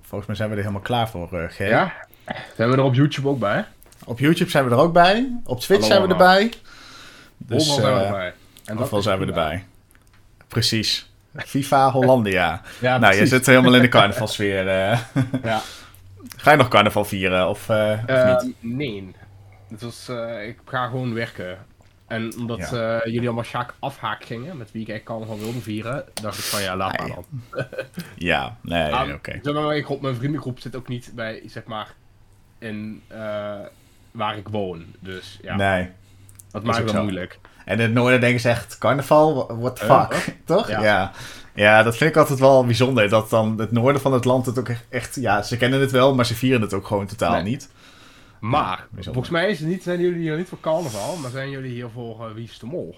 volgens mij zijn we er helemaal klaar voor, uh, G. Ja? Zijn we er op YouTube ook bij? Op YouTube zijn we er ook bij. Op Twitch zijn we erbij. Dus, zijn we erbij. En zijn we erbij. Precies. FIFA Hollandia. ja, nou, je zit helemaal in de carnavalsfeer. Uh. ja. Ga je nog carnaval vieren of, uh, of niet? Nee. Het was, ik ga gewoon werken. En omdat ja. jullie allemaal Sjaak afhaak gingen, met wie ik eigenlijk carnaval wilde vieren, dacht ik van ja, laat maar dan. ja, nee, oké. Okay. Ik op mijn vriendengroep zit ook niet bij, zeg maar, in waar ik woon. Dus ja. Nee. Dat maakt het wel moeilijk. En in het noorden denken ze echt, carnaval, what the fuck, toch? Ja. ja. dat vind ik altijd wel bijzonder. Dat dan het noorden van het land het ook echt, ja, ze kennen het wel, maar ze vieren het ook gewoon totaal niet. Maar, volgens mij is het niet, zijn jullie hier niet voor carnaval, maar zijn jullie hier voor uh, Wie is de Mol?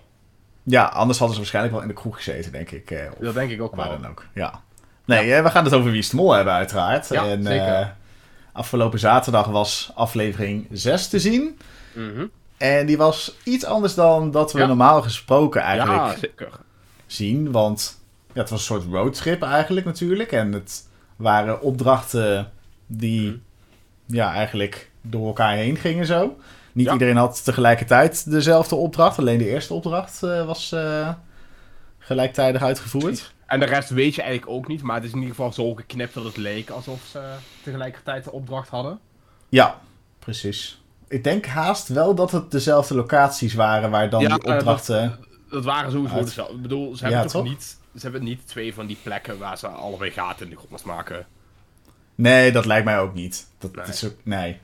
Ja, anders hadden ze waarschijnlijk wel in de kroeg gezeten, denk ik. Eh, dat denk ik ook wel. dan ook, ja. Nee, eh, we gaan het over Wie is de Mol hebben, uiteraard. Ja, en, zeker. afgelopen zaterdag was aflevering 6 te zien. Mm en die was iets anders dan dat we normaal gesproken eigenlijk ja, zien. Want ja, het was een soort roadtrip eigenlijk natuurlijk. En het waren opdrachten die mhm. ja, eigenlijk door elkaar heen gingen zo. Niet iedereen had tegelijkertijd dezelfde opdracht. Alleen de eerste opdracht uh, was uh, gelijktijdig uitgevoerd. En de rest weet je eigenlijk ook niet. Maar het is in ieder geval zo geknipt dat het leek alsof ze tegelijkertijd de opdracht hadden. Ja, precies ik denk haast wel dat het dezelfde locaties waren waar dan die opdrachten... Dat, dat waren sowieso uit... dezelfde. Ik bedoel, ze hebben toch, niet... Ze hebben niet twee van die plekken waar ze allebei gaten in de grond maken. Nee, dat lijkt mij ook niet. Dat nee. is ook... Nee.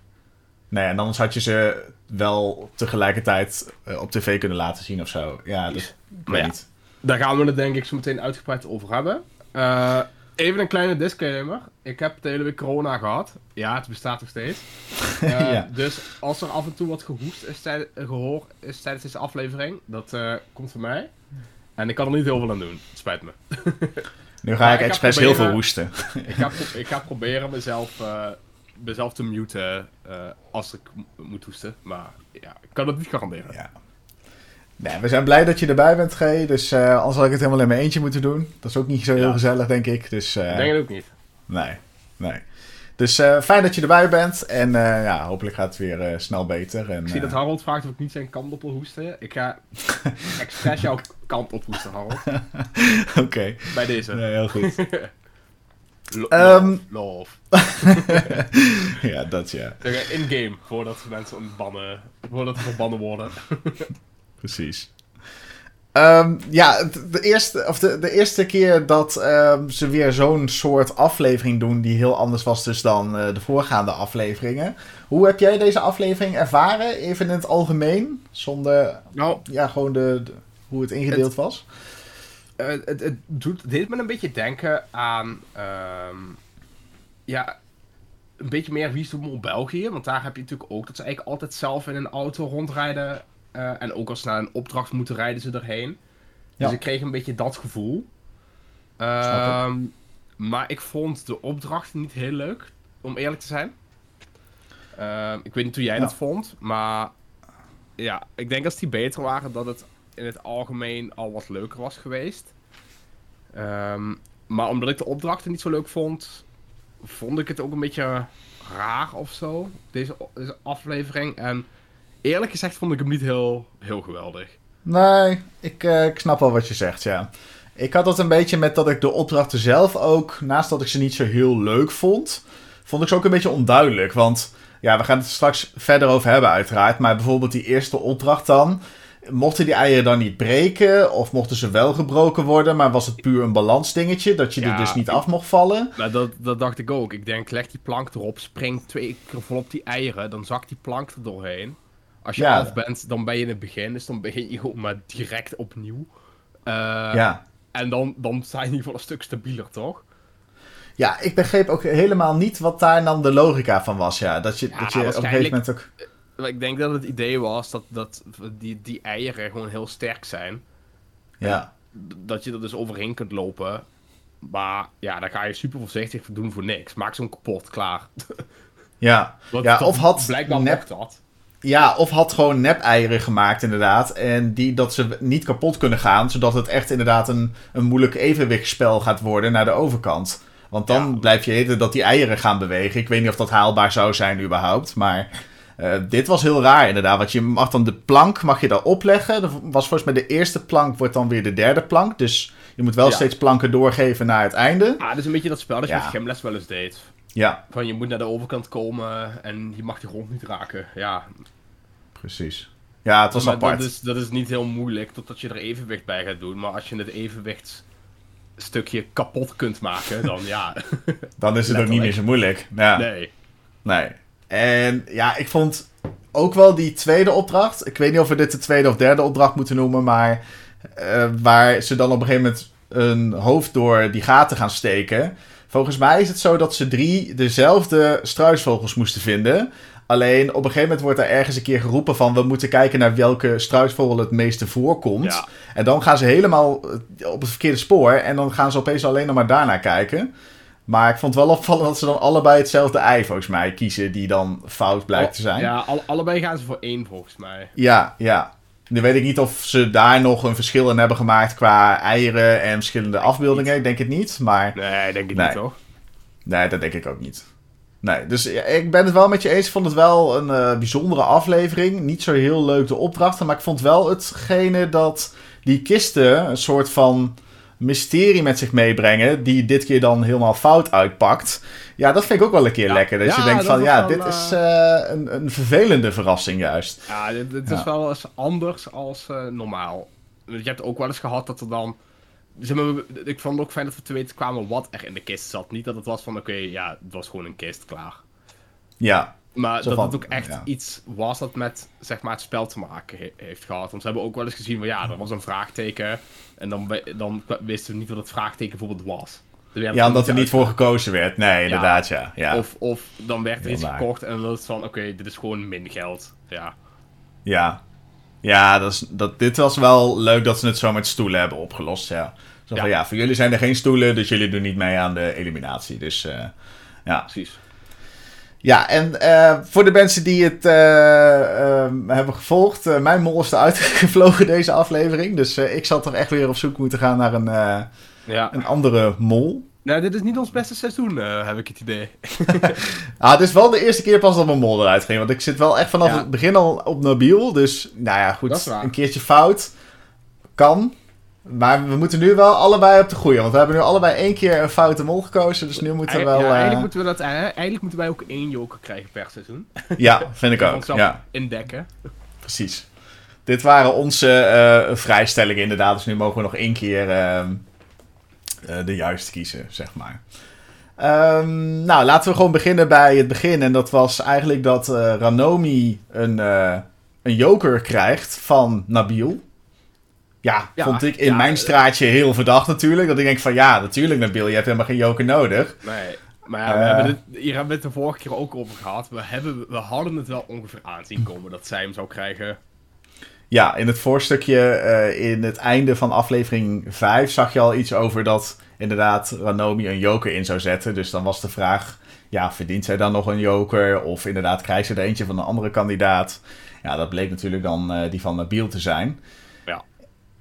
Nee, en anders had je ze wel tegelijkertijd uh, op tv kunnen laten zien of zo. Ja, dus... Maar ja, niet. Daar gaan we het denk ik zo meteen uitgebreid over hebben. Uh, Even een kleine disclaimer. Ik heb de hele week corona gehad. Ja, het bestaat nog steeds. Uh, Dus als er af en toe wat gehoest is, tijd, gehoor is tijdens deze aflevering, dat uh, komt van mij. En ik kan er niet heel veel aan doen. Het spijt me. Nu ga ik, ik expres heel veel hoesten. ik, ga, ik ga proberen mezelf, uh, mezelf te muten als ik moet hoesten. Maar ja, ik kan het niet garanderen. Ja. Nee, we zijn blij dat je erbij bent, G. Dus uh, anders had ik het helemaal in mijn eentje moeten doen. Dat is ook niet zo heel gezellig, denk ik. Dus, uh, ik denk het ook niet. Nee, nee. Dus uh, fijn dat je erbij bent. En ja, hopelijk gaat het weer snel beter. En, ik zie dat Harold vraagt of ik niet zijn kant op wil hoesten. Ik ga expres jouw kant op hoesten, Harold. Oké. Bij deze. Nee, heel goed. Lo love. ja, dat ja. In-game, voordat mensen bannen, voordat ze verbannen worden precies. Um, ja, de eerste, of de, de eerste keer dat um, ze weer zo'n soort aflevering doen die heel anders was dus dan uh, de voorgaande afleveringen. Hoe heb jij deze aflevering ervaren, even in het algemeen? Zonder, nou, ja, gewoon de, de hoe het ingedeeld was? Uh, het, het, doet, het deed me een beetje denken aan, um, ja, een beetje meer Wie is de België. Want daar heb je natuurlijk ook dat ze eigenlijk altijd zelf in een auto rondrijden eh, en ook als ze naar een opdracht moeten rijden ze erheen. Dus ik kreeg een beetje dat gevoel. Ehm, maar ik vond de opdracht niet heel leuk, om eerlijk te zijn. Ehm, ik weet niet hoe jij dat vond, maar ja, ik denk als die beter waren, dat het in het algemeen al wat leuker was geweest. Ehm, maar omdat ik de opdrachten niet zo leuk vond, vond ik het ook een beetje raar of zo, deze, aflevering. En eerlijk gezegd vond ik hem niet heel, heel geweldig. Nee, ik, uh, ik snap wel wat je zegt, ja. Ik had dat een beetje met dat ik de opdrachten zelf ook, naast dat ik ze niet zo heel leuk vond, vond ik ze ook een beetje onduidelijk. Want ja, we gaan het straks verder over hebben, uiteraard. Maar bijvoorbeeld die eerste opdracht dan. Mochten die eieren dan niet breken? Of mochten ze wel gebroken worden? Maar was het puur een balansdingetje? Dat je er dus niet af mocht vallen? Nou, dat, dat dacht ik ook. Ik denk, leg die plank erop, spring twee keer volop die eieren. Dan zakt die plank er doorheen. Als je af bent, dan ben je in het begin, dus dan begin je gewoon maar direct opnieuw. Uh, ja. En dan, dan sta je in ieder geval een stuk stabieler, toch? Ja, ik begreep ook helemaal niet wat daar dan de logica van was. Ja, dat je, dat je op een gegeven moment ook. Ik denk dat het idee was dat, dat die, die eieren gewoon heel sterk zijn. Ja. Dat je er dus overheen kunt lopen. Maar ja, dan ga je super voorzichtig doen voor niks. Maak zo'n kapot, klaar. Ja, ja of had blijkbaar nep dat. Ja, of had gewoon nep-eieren gemaakt, inderdaad. En die dat ze niet kapot kunnen gaan, zodat het echt inderdaad een, een moeilijk evenwichtsspel gaat worden naar de overkant. Want dan blijf je heden dat die eieren gaan bewegen. Ik weet niet of dat haalbaar zou zijn überhaupt. Maar uh, dit was heel raar inderdaad. Want je mag dan de plank mag je daar opleggen. Dat was volgens mij de eerste plank wordt dan weer de derde plank. Dus je moet wel steeds planken doorgeven naar het einde. Ah, dat is een beetje dat spel dat je met gymles wel eens deed. Ja. Van je moet naar de overkant komen en je mag die grond niet raken. Ja. Precies. Ja, het was maar apart. Dat is, dat is niet heel moeilijk totdat je er evenwicht bij gaat doen. Maar als je het evenwichtstukje kapot kunt maken, dan ja. dan is het ook niet meer zo moeilijk. Ja. Nee. Nee. En ja, ik vond ook wel die tweede opdracht. Ik weet niet of we dit de tweede of derde opdracht moeten noemen, maar uh, waar ze dan op een gegeven moment een hoofd door die gaten gaan steken. Volgens mij is het zo dat ze drie dezelfde struisvogels moesten vinden. Alleen op een gegeven moment wordt er ergens een keer geroepen van we moeten kijken naar welke struisvogel het meeste voorkomt. En dan gaan ze helemaal op het verkeerde spoor en dan gaan ze opeens alleen nog maar daarnaar kijken. Maar ik vond het wel opvallend dat ze dan allebei hetzelfde ei volgens mij kiezen, die dan fout blijkt te zijn. Ja, allebei gaan ze voor één volgens mij. Ja, ja. Nu weet ik niet of ze daar nog een verschil in hebben gemaakt qua eieren en verschillende afbeeldingen. Ik denk het niet, maar... Nee, denk ik niet, toch? Nee, dat denk ik ook niet. Nee, dus ja, ik ben het wel met je eens. Ik vond het wel een uh, bijzondere aflevering. Niet zo heel leuk de opdrachten, maar ik vond wel hetgene dat die kisten een soort van mysterie met zich meebrengen, die dit keer dan helemaal fout uitpakt. Ja, dat vind ik ook wel een keer lekker. Dat je denkt van, ja, dit is uh, een, een vervelende verrassing juist. Ja, dit, is wel eens anders als uh, normaal. Je hebt ook wel eens gehad dat er dan... Zeg maar, ik vond het ook fijn dat we te weten kwamen wat er in de kist zat. Niet dat het was van, oké, ja, het was gewoon een kist, klaar. Ja, maar dat het ook echt iets was dat met zeg maar, het spel te maken heeft gehad. Want ze hebben ook wel eens gezien van ja, er was een vraagteken. En dan, dan wisten we niet wat het vraagteken bijvoorbeeld was. Ja, omdat er niet voor gekozen werd. Nee, inderdaad, ja. ja. Of, of dan werd er iets gekocht en dan was het van oké, dit is gewoon min geld. Ja. Ja. Ja, dat is, dat, dit was wel leuk dat ze het zo met stoelen hebben opgelost, ja. Zo ja. Van, ja, voor jullie zijn er geen stoelen, dus jullie doen niet mee aan de eliminatie. Dus uh, ja. Precies. Ja, en uh, voor de mensen die het uh, uh, hebben gevolgd, mijn mol is eruit gevlogen deze aflevering. Dus ik zal toch echt weer op zoek moeten gaan naar een, ja. een andere mol. Nou, dit is niet ons beste seizoen, heb ik het idee. ah, het is wel de eerste keer pas dat mijn mol eruit ging. Want ik zit wel echt vanaf het begin al op Nabil. Dus, nou ja, goed. Een keertje fout. Kan. Maar we moeten nu wel allebei op de goede. Want we hebben nu allebei één keer een foute mol gekozen. Dus nu moeten we wel... Ja, eigenlijk, moeten we dat, eigenlijk moeten wij ook één joker krijgen per seizoen. Ja, vind ik ook. Ja. indekken. Precies. Dit waren onze uh, vrijstellingen inderdaad. Dus nu mogen we nog één keer uh, de juiste kiezen, zeg maar. Um, nou, laten we gewoon beginnen bij het begin. En dat was eigenlijk dat Ranomi een, een joker krijgt van Nabil. Ja, vond ik in mijn straatje heel verdacht natuurlijk. Dat ik denk van ja, natuurlijk Nabil, je hebt helemaal geen joker nodig. Nee, maar ja, we uh, hebben het, hier hebben we het de vorige keer ook over gehad. We, hebben, we hadden het wel ongeveer aanzien komen dat zij hem zou krijgen. Ja, in het voorstukje, uh, in het einde van aflevering 5, zag je al iets over dat inderdaad Ranomi een joker in zou zetten. Dus dan was de vraag, ja, verdient zij dan nog een joker? Of inderdaad krijgt ze er eentje van een andere kandidaat? Ja, dat bleek natuurlijk dan uh, die van Nabil te zijn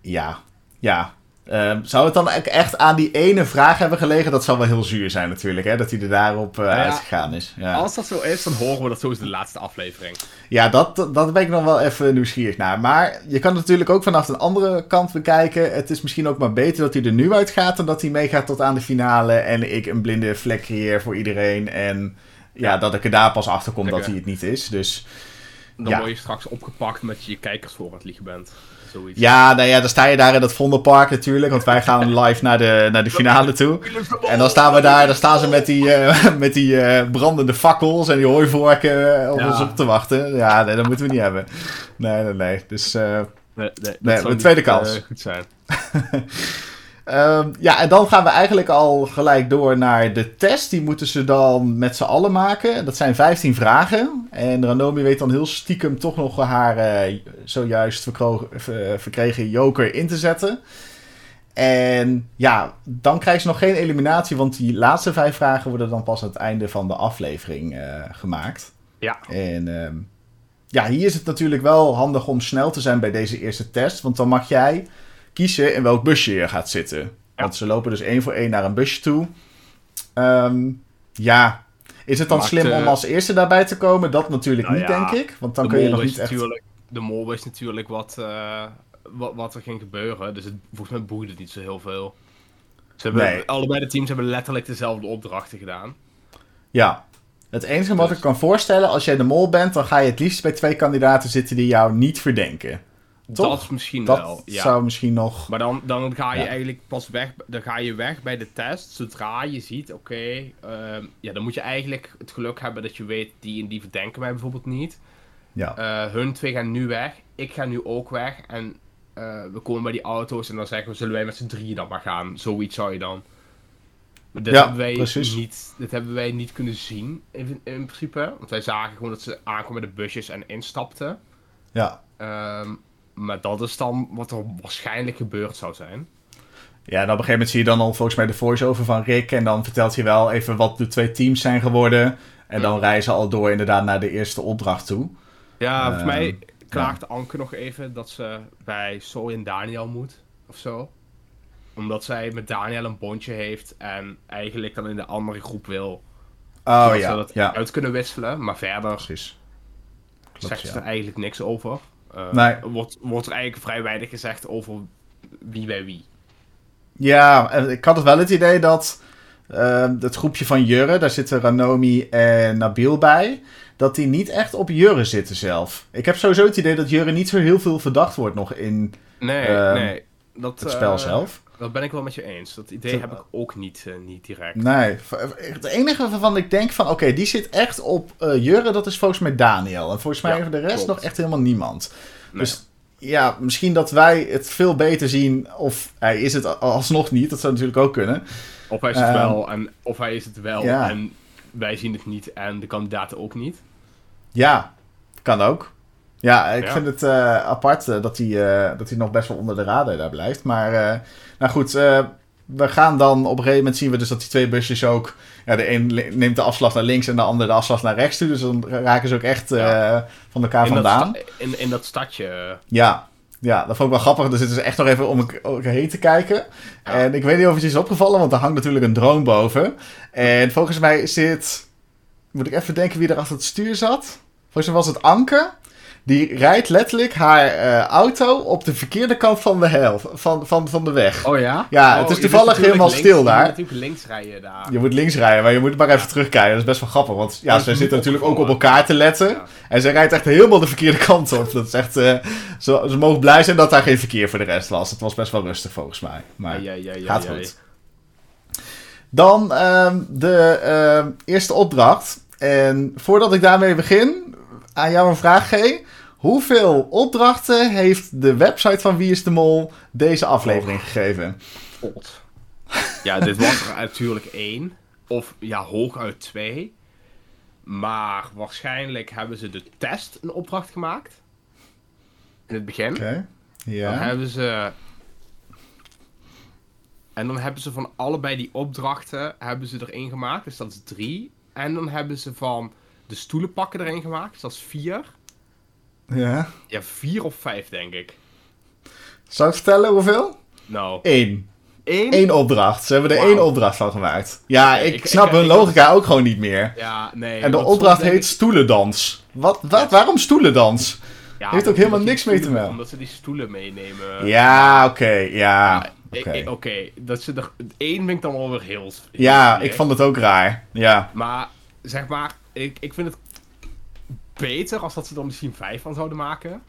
ja, ja. Uh, zou het dan echt aan die ene vraag hebben gelegen? Dat zou wel heel zuur zijn natuurlijk, hè? Dat hij er daarop uh, uitgegaan is. Ja. Als dat zo is, dan horen we dat zo is de laatste aflevering. Ja, dat, dat ben ik nog wel even nieuwsgierig naar. Maar je kan het natuurlijk ook vanaf een andere kant bekijken. Het is misschien ook maar beter dat hij er nu uitgaat... dan dat hij meegaat tot aan de finale... en ik een blinde vlek creëer voor iedereen... en ja, dat ik er daar pas achter kom dat hij het niet is. Dus... Dan word je straks opgepakt met je kijkers voor het liegen bent. Ja, nou ja, dan sta je daar in dat Vondelpark natuurlijk. Want wij gaan live naar de, naar de finale toe. En dan staan we daar, dan staan ze met die, uh, met die uh, brandende fakkels en die hooivorken uh, op ja. ons op te wachten. Ja, nee, dat moeten we niet hebben. Nee, nee, nee. Dus, nee, nee, nee de tweede kans. goed zijn. Um, ja, en dan gaan we eigenlijk al gelijk door naar de test. Die moeten ze dan met z'n allen maken. Dat zijn 15 vragen. En Ranomi weet dan heel stiekem toch nog haar uh, zojuist verkregen joker in te zetten. En ja, dan krijgt ze nog geen eliminatie, want die laatste vijf vragen worden dan pas aan het einde van de aflevering uh, gemaakt. Ja. En uh, ja, hier is het natuurlijk wel handig om snel te zijn bij deze eerste test, want dan mag jij kiezen in welk busje je gaat zitten. Want ze lopen dus één voor één naar een busje toe. Ehm, ja, is het dan slim om als eerste daarbij te komen? Dat natuurlijk nou niet, denk ik. Want dan kun je nog niet echt... De mol wist natuurlijk wat, wat, wat, er ging gebeuren. Dus het, volgens mij boeide het niet zo heel veel. Ze hebben, Allebei de teams hebben letterlijk dezelfde opdrachten gedaan. Ja, het enige wat dus- ik kan voorstellen, als jij de mol bent, dan ga je het liefst bij twee kandidaten zitten die jou niet verdenken. Toch? Dat misschien dat wel. Ja. zou misschien nog. Maar dan, dan ga je eigenlijk pas weg. Dan ga je weg bij de test. Zodra je ziet, oké. Ehm, ja, dan moet je eigenlijk het geluk hebben dat je weet, die en die verdenken mij bijvoorbeeld niet. Ja. Uh, hun twee gaan nu weg. Ik ga nu ook weg. En uh, we komen bij die auto's en dan zeggen we, zullen wij met z'n drieën dan maar gaan? Zoiets zou je dan. Dit, ja, hebben wij precies. niet, dit hebben wij niet kunnen zien, in, in, principe. Want wij zagen gewoon dat ze aankwamen met de busjes en instapten. Ja. Um, maar dat is dan wat er waarschijnlijk gebeurd zou zijn. Ja, en op een gegeven moment zie je dan al volgens mij de voice-over van Rick. En dan vertelt hij wel even wat de twee teams zijn geworden. En dan reizen al door inderdaad naar de eerste opdracht toe. Ja, volgens mij ehm, klaagt Anke nog even dat ze bij Zoe en Daniel moet. Of zo. Omdat zij met Daniel een bondje heeft. En eigenlijk dan in de andere groep wil. Oh ja. Ze dat ja. uit kunnen wisselen. Maar verder Precies. Klopt, zegt ze er eigenlijk niks over. Uh, nee. wordt, wordt er eigenlijk vrij weinig gezegd over wie bij wie. Ja, ik had wel het idee dat uh, het groepje van Jurre, daar zitten Ranomi en Nabil bij, dat die niet echt op Jurre zitten zelf. Ik heb sowieso het idee dat Jurre niet zo heel veel verdacht wordt nog in nee, uh, nee. Dat, het spel uh, zelf. Dat ben ik wel met je eens. Dat idee heb ik ook niet, uh, niet direct. Nee, het enige waarvan ik denk van... Oké, die zit echt op uh, Jurre, dat is volgens mij Daniel. En volgens mij ja, de rest klopt. nog echt helemaal niemand. Nee. Dus ja, misschien dat wij het veel beter zien... Of hij is het alsnog niet. Dat zou natuurlijk ook kunnen. Of hij is het, uh, wel, en, of hij is het wel ja. en wij zien het niet en de kandidaten ook niet. Ja, kan ook. Ja, ik ja. vind het uh, apart uh, dat, hij, uh, dat hij nog best wel onder de radar daar blijft. Maar nou goed, we gaan dan op een gegeven moment zien we dus dat die twee busjes ook... Ja, de een neemt de afslag naar links en de ander de afslag naar rechts toe. Dus dan raken ze ook echt ja. van elkaar in vandaan. Dat in, in dat stadje. Ja, ja, dat vond ik wel grappig. Dan zitten ze echt nog even om elkaar heen te kijken. Ja. En ik weet niet of het je is opgevallen, want er hangt natuurlijk een drone boven. En volgens mij zit... Moet ik even denken wie er achter het stuur zat? Volgens mij was het Anke. Die rijdt letterlijk haar uh, auto op de verkeerde kant van de, hel, van, van, van de weg. Oh ja? Ja, oh, het is toevallig helemaal links, stil daar. Je moet natuurlijk links rijden daar. Je moet links rijden, maar je moet maar even terugkijken. Dat is best wel grappig, want ja, zij zitten natuurlijk ook op elkaar te letten. Ja. En zij rijdt echt helemaal de verkeerde kant op. Dat is echt, uh, ze, ze mogen blij zijn dat daar geen verkeer voor de rest was. Het was best wel rustig volgens mij. Maar ja, ja, ja, gaat goed. Dan uh, de uh, eerste opdracht. En voordat ik daarmee begin, aan jou een vraag, G. Hoeveel opdrachten heeft de website van Wie is de Mol deze aflevering oh. gegeven? God. Ja, dit was er natuurlijk één. Of ja, hooguit twee. Maar waarschijnlijk hebben ze de test een opdracht gemaakt. In het begin. Oké. Okay. Ja. Dan hebben ze. En dan hebben ze van allebei die opdrachten hebben ze erin gemaakt. Dus dat is drie. En dan hebben ze van de stoelenpakken erin gemaakt. Dus dat is vier. Ja. Ja, vier of vijf, denk ik. Zou ik vertellen hoeveel? Nou. Eén. Eén? Eén opdracht. Ze hebben er wow. één opdracht van gemaakt. Ja, ik, ik snap ik, hun ik, logica ook gewoon niet meer. Ja, nee. En de opdracht heet stoelendans. Wat, wat, ja. waarom stoelendans? Ja, Heeft ook helemaal niks mee te melden. Omdat ze die stoelen meenemen. Ja, oké, okay, ja. Oké, okay. okay. dat ze er één vind ik dan wel weer heel. heel ja, ik vond het ook raar. Ja. Maar zeg maar, ik, ik vind het beter als dat ze er misschien vijf van zouden maken.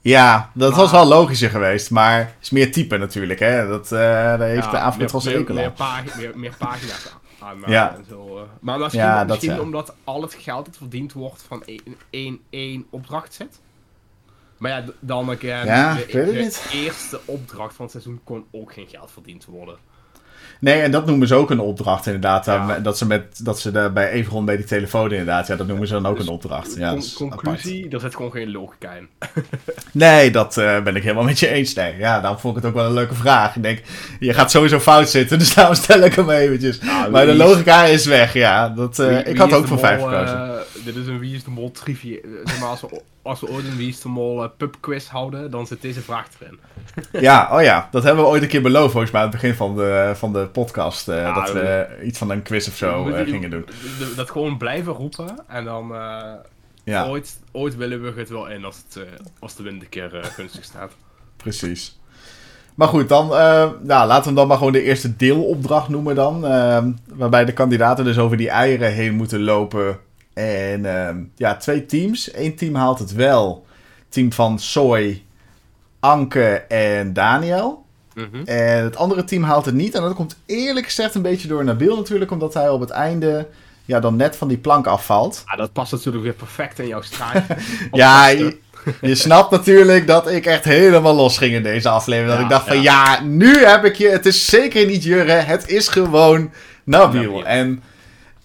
Ja, dat maar, was wel logischer geweest, maar is meer type natuurlijk, hè. Dat, uh, daar heeft ja, de zeker meer, meer, meer, meer pagina's aan ja. zo. Uh. Maar misschien, ja, misschien dat, omdat al het geld dat verdiend wordt van één, één, één opdracht zit. Maar ja, dan keer ja, de, ik het de eerste opdracht van het seizoen kon ook geen geld verdiend worden. Nee, en dat noemen ze ook een opdracht inderdaad. Ja. Dat ze, met, dat ze de, bij Everon bij die telefoon inderdaad, ja, dat noemen ze dan ook dus een opdracht. Ja, con conclusie, apart. er zit gewoon geen logica in. nee, dat uh, ben ik helemaal met je eens. Nee, ja, daarom vond ik het ook wel een leuke vraag. Ik denk, je gaat sowieso fout zitten, dus daarom stel ik hem eventjes. Nou, maar de logica is weg, ja. Dat, uh, wie, ik had ook voor vijf gekozen. Uh, dit is een Wie is de Mol trivia. Zeg maar, als we, als we ooit een Wie is de Mol uh, pubquiz houden, dan zit deze vraag erin. ja, oh ja, dat hebben we ooit een keer beloofd volgens mij aan het begin van de, van de podcast. Uh, dat we iets van een quiz of zo gingen doen. Dat gewoon blijven roepen en dan... Ja. Ooit, ooit willen we het wel in als, het, als de wind een keer gunstig staat. Precies. Maar goed, dan uh, laten we hem dan maar gewoon de eerste deelopdracht noemen dan. Uh, waarbij de kandidaten dus over die eieren heen moeten lopen. En uh, ja, twee teams. Eén team haalt het wel. Team van Soy, Anke en Daniel. Mhm. En het andere team haalt het niet. En dat komt eerlijk gezegd een beetje door Nabil natuurlijk. Omdat hij op het einde ja, dan net van die plank afvalt. Ja, dat past natuurlijk weer perfect in jouw straat. ja, je snapt natuurlijk dat ik echt helemaal los ging in deze aflevering. Dat ik dacht van ja, nu heb ik je. Het is zeker niet Jurre. Het is gewoon Nabil. En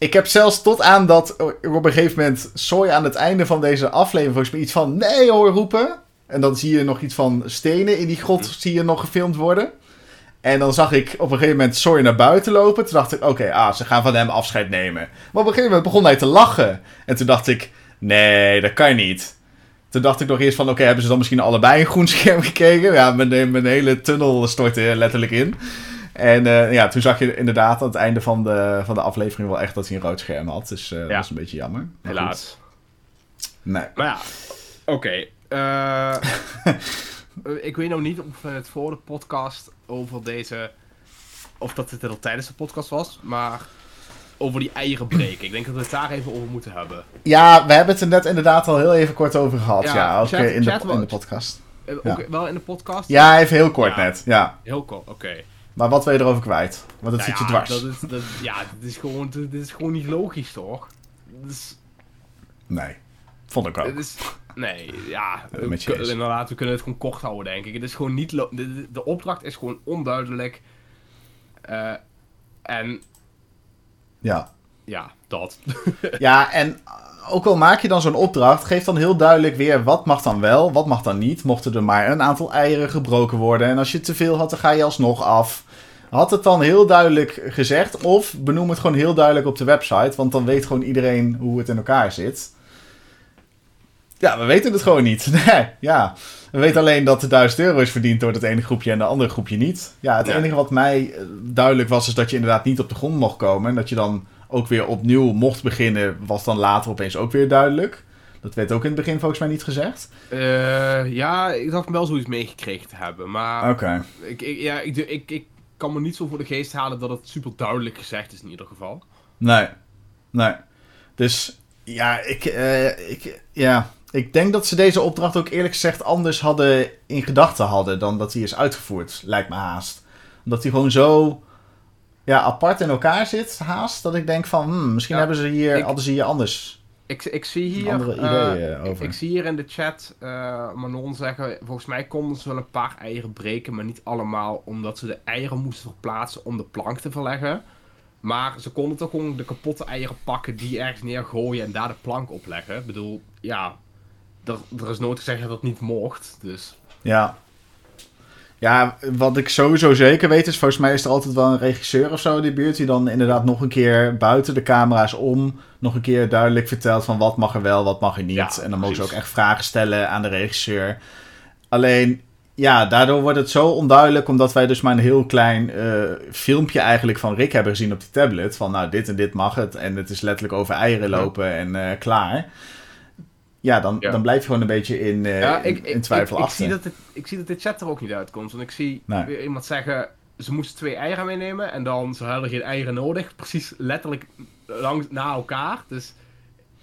ik heb zelfs tot aan dat op een gegeven moment Soy aan het einde van deze aflevering volgens mij iets van nee hoor roepen. En dan zie je nog iets van stenen in die grot hm. zie je nog gefilmd worden. En dan zag ik op een gegeven moment Soy naar buiten lopen. Toen dacht ik, oké, ah, ze gaan van hem afscheid nemen. Maar op een gegeven moment begon hij te lachen. En toen dacht ik, nee, dat kan niet. Toen dacht ik nog eerst van, oké, hebben ze dan misschien allebei een groen scherm gekeken? Ja, mijn, mijn hele tunnel stortte letterlijk in. En uh, ja, toen zag je inderdaad aan het einde van de, van de aflevering wel echt dat hij een rood scherm had. Dus uh, dat was een beetje jammer. Helaas. Nee. Maar ja, oké. Okay. Uh, eh, ik weet nog niet of het voor de podcast over deze... Of dat het er al tijdens de podcast was, maar over die eieren breken. Ik denk dat we het daar even over moeten hebben. Ja, we hebben het er net inderdaad al heel even kort over gehad. Ja, ook in, de, in de podcast. Eh, ook wel in de podcast? Ja, even heel kort net. Ja. Heel kort, oké. Maar wat wil je erover kwijt? Want dat nou zit je dwars. Dat is, dat, ja, dit is, gewoon, dit is gewoon niet logisch, toch? Is... Nee, vond ik ook. is, nee, ja, we, inderdaad, we kunnen het gewoon kort houden, denk ik. Het is gewoon niet de, de, opdracht is gewoon onduidelijk. Uh, en ja. Ja, dat. ja, en ook al maak je dan zo'n opdracht, geef dan heel duidelijk weer wat mag dan wel, wat mag dan niet. Mochten er maar een aantal eieren gebroken worden en als je te veel had, dan ga je alsnog af. Had het dan heel duidelijk gezegd of benoem het gewoon heel duidelijk op de website, want dan weet gewoon iedereen hoe het in elkaar zit. Ja, we weten het gewoon niet. Nee, ja. We weten alleen dat de 1000 euro is verdiend door het ene groepje en de andere groepje niet. Ja, het enige wat mij eh, duidelijk was, is dat je inderdaad niet op de grond mocht komen. En dat je dan ook weer opnieuw mocht beginnen, was dan later opeens ook weer duidelijk. Dat werd ook in het begin volgens mij niet gezegd. Uh, ja, ik dacht wel zoiets meegekregen te hebben. Maar Oké. ik, ik, ja, ik, ik, ik kan me niet zo voor de geest halen dat het super duidelijk gezegd is in ieder geval. Nee, nee. Dus ja, ik, uh, ik, ja, ik denk dat ze deze opdracht ook eerlijk gezegd anders hadden in gedachten hadden dan dat die is uitgevoerd, lijkt me haast. Omdat die gewoon zo ja, apart in elkaar zit, haast, dat ik denk van hmm, misschien hebben ze hier, hadden ze hier anders. Ik, ik zie hier, andere ideeën uh, over. Ik, zie hier in de chat uh, Manon zeggen, volgens mij konden ze wel een paar eieren breken, maar niet allemaal, omdat ze de eieren moesten verplaatsen om de plank te verleggen. Maar ze konden toch gewoon de kapotte eieren pakken, die ergens neergooien en daar de plank opleggen. Ik bedoel, ja, er, er is nooit gezegd dat het niet mocht, dus... Ja. Ja, wat ik sowieso zeker weet is, volgens mij is er altijd wel een regisseur of zo in die buurt... die dan inderdaad nog een keer buiten de camera's om... nog een keer duidelijk vertelt van wat mag er wel, wat mag er niet. en dan mogen ze ook echt vragen stellen aan de regisseur. Alleen, ja, daardoor wordt het zo onduidelijk... omdat wij dus maar een heel klein uh, filmpje eigenlijk van Rick hebben gezien op die tablet... van nou, dit en dit mag het en het is letterlijk over eieren lopen en uh, klaar ja, dan, dan blijf je gewoon een beetje in, uh, ja, ik, in, twijfel ik, ik, zie dat het, ik zie dat dit chat er ook niet uitkomt. Want ik zie weer iemand zeggen, ze moesten twee eieren meenemen en dan ze hadden geen eieren nodig. Precies letterlijk langs na elkaar. Dus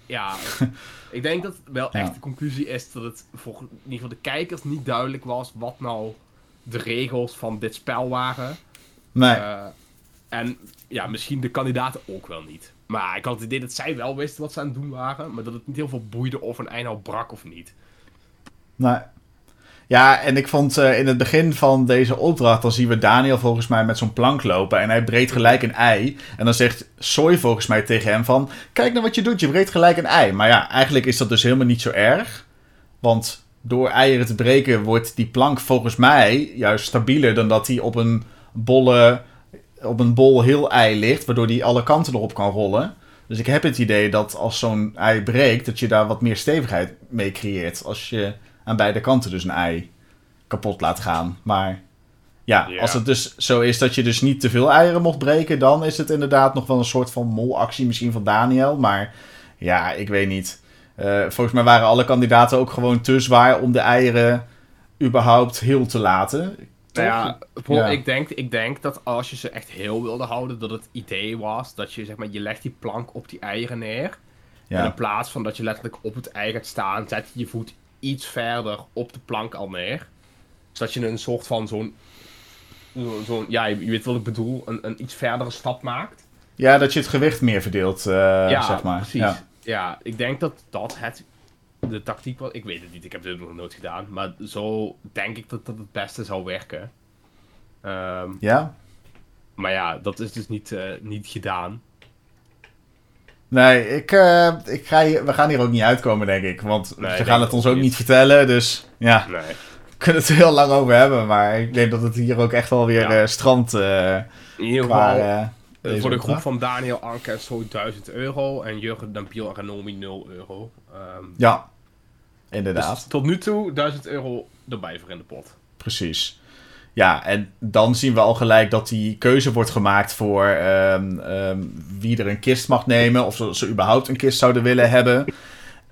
ja, ik denk dat wel echt de conclusie is dat het voor in ieder geval de kijkers niet duidelijk was wat nou de regels van dit spel waren. Nee. Uh, en ja, misschien de kandidaten ook wel niet. Maar ik had het idee dat zij wel wisten wat ze aan het doen waren. Maar dat het niet heel veel boeide of een ei nou brak of niet. Nee. Ja, en ik vond uh, in het begin van deze opdracht, dan zien we Daniel volgens mij met zo'n plank lopen en hij breekt gelijk een ei. En dan zegt Soy volgens mij tegen hem van, kijk nou wat je doet, je breekt gelijk een ei. Maar ja, eigenlijk is dat dus helemaal niet zo erg. Want door eieren te breken wordt die plank volgens mij juist stabieler dan dat hij op een bolle op een bol heel ei ligt, waardoor die alle kanten erop kan rollen. Dus ik heb het idee dat als zo'n ei breekt, dat je daar wat meer stevigheid mee creëert. Als je aan beide kanten dus een ei kapot laat gaan. Maar ja, als het dus zo is dat je dus niet te veel eieren mocht breken, dan is het inderdaad nog wel een soort van molactie misschien van Daniel. Maar ja, ik weet niet. Uh, volgens mij waren alle kandidaten ook gewoon te zwaar om de eieren überhaupt heel te laten. Nou ja, ja. Ik, denk, ik denk dat als je ze echt heel wilde houden, dat het idee was dat je zeg maar, je legt die plank op die eieren neer. Ja. En in plaats van dat je letterlijk op het ei gaat staan, zet je je voet iets verder op de plank al neer. Zodat je een soort van zo'n. Zo ja, je weet wat ik bedoel, een, een iets verdere stap maakt. Ja, dat je het gewicht meer verdeelt, uh, ja, zeg maar. Precies. Ja. ja, ik denk dat dat het de tactiek was. Ik weet het niet, ik heb dit nog nooit gedaan. Maar zo denk ik dat dat het beste zou werken. Um, ja. Maar ja, dat is dus niet, uh, niet gedaan. Nee, ik, uh, ik ga hier, we gaan hier ook niet uitkomen, denk ik. Want nee, ze gaan het ons ook niet vertellen. Dus ja, nee. we kunnen het er heel lang over hebben. Maar ik denk dat het hier ook echt wel weer ja. uh, strand. In ieder geval, voor de groep van Daniel Anker zo 1000 euro. En Jurgen Dampiel en Renomi 0 euro. Um, ja, inderdaad. Dus tot nu toe 1000 euro erbij voor in de pot. Precies. Ja, en dan zien we al gelijk dat die keuze wordt gemaakt voor um, um, wie er een kist mag nemen. Of ze, ze überhaupt een kist zouden willen hebben.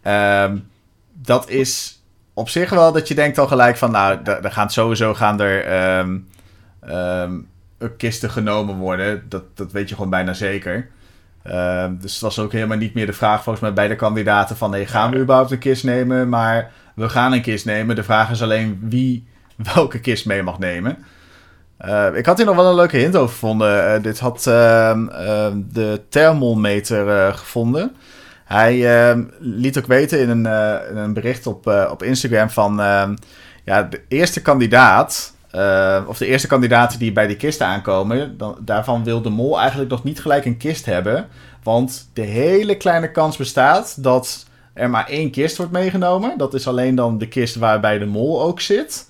Um, dat is op zich wel dat je denkt al gelijk van... Nou, er gaan sowieso gaan er kisten genomen worden. Dat, dat weet je gewoon bijna zeker. Dus het was ook helemaal niet meer de vraag volgens mij bij de kandidaten van... Nee, gaan we überhaupt een kist nemen? Maar we gaan een kist nemen. De vraag is alleen wie welke kist mee mag nemen. Uh, ik had hier nog wel een leuke hint over gevonden. Uh, dit had uh, de thermometer eh, gevonden. Hij ehm, liet ook weten in een, in een bericht op, op Instagram van... Ehm, ja, de eerste kandidaat... of de eerste kandidaten die bij die kisten aankomen... Dan, daarvan wil de mol eigenlijk nog niet gelijk een kist hebben. Want de hele kleine kans bestaat dat er maar één kist wordt meegenomen. Dat is alleen dan de kist waarbij de mol ook zit...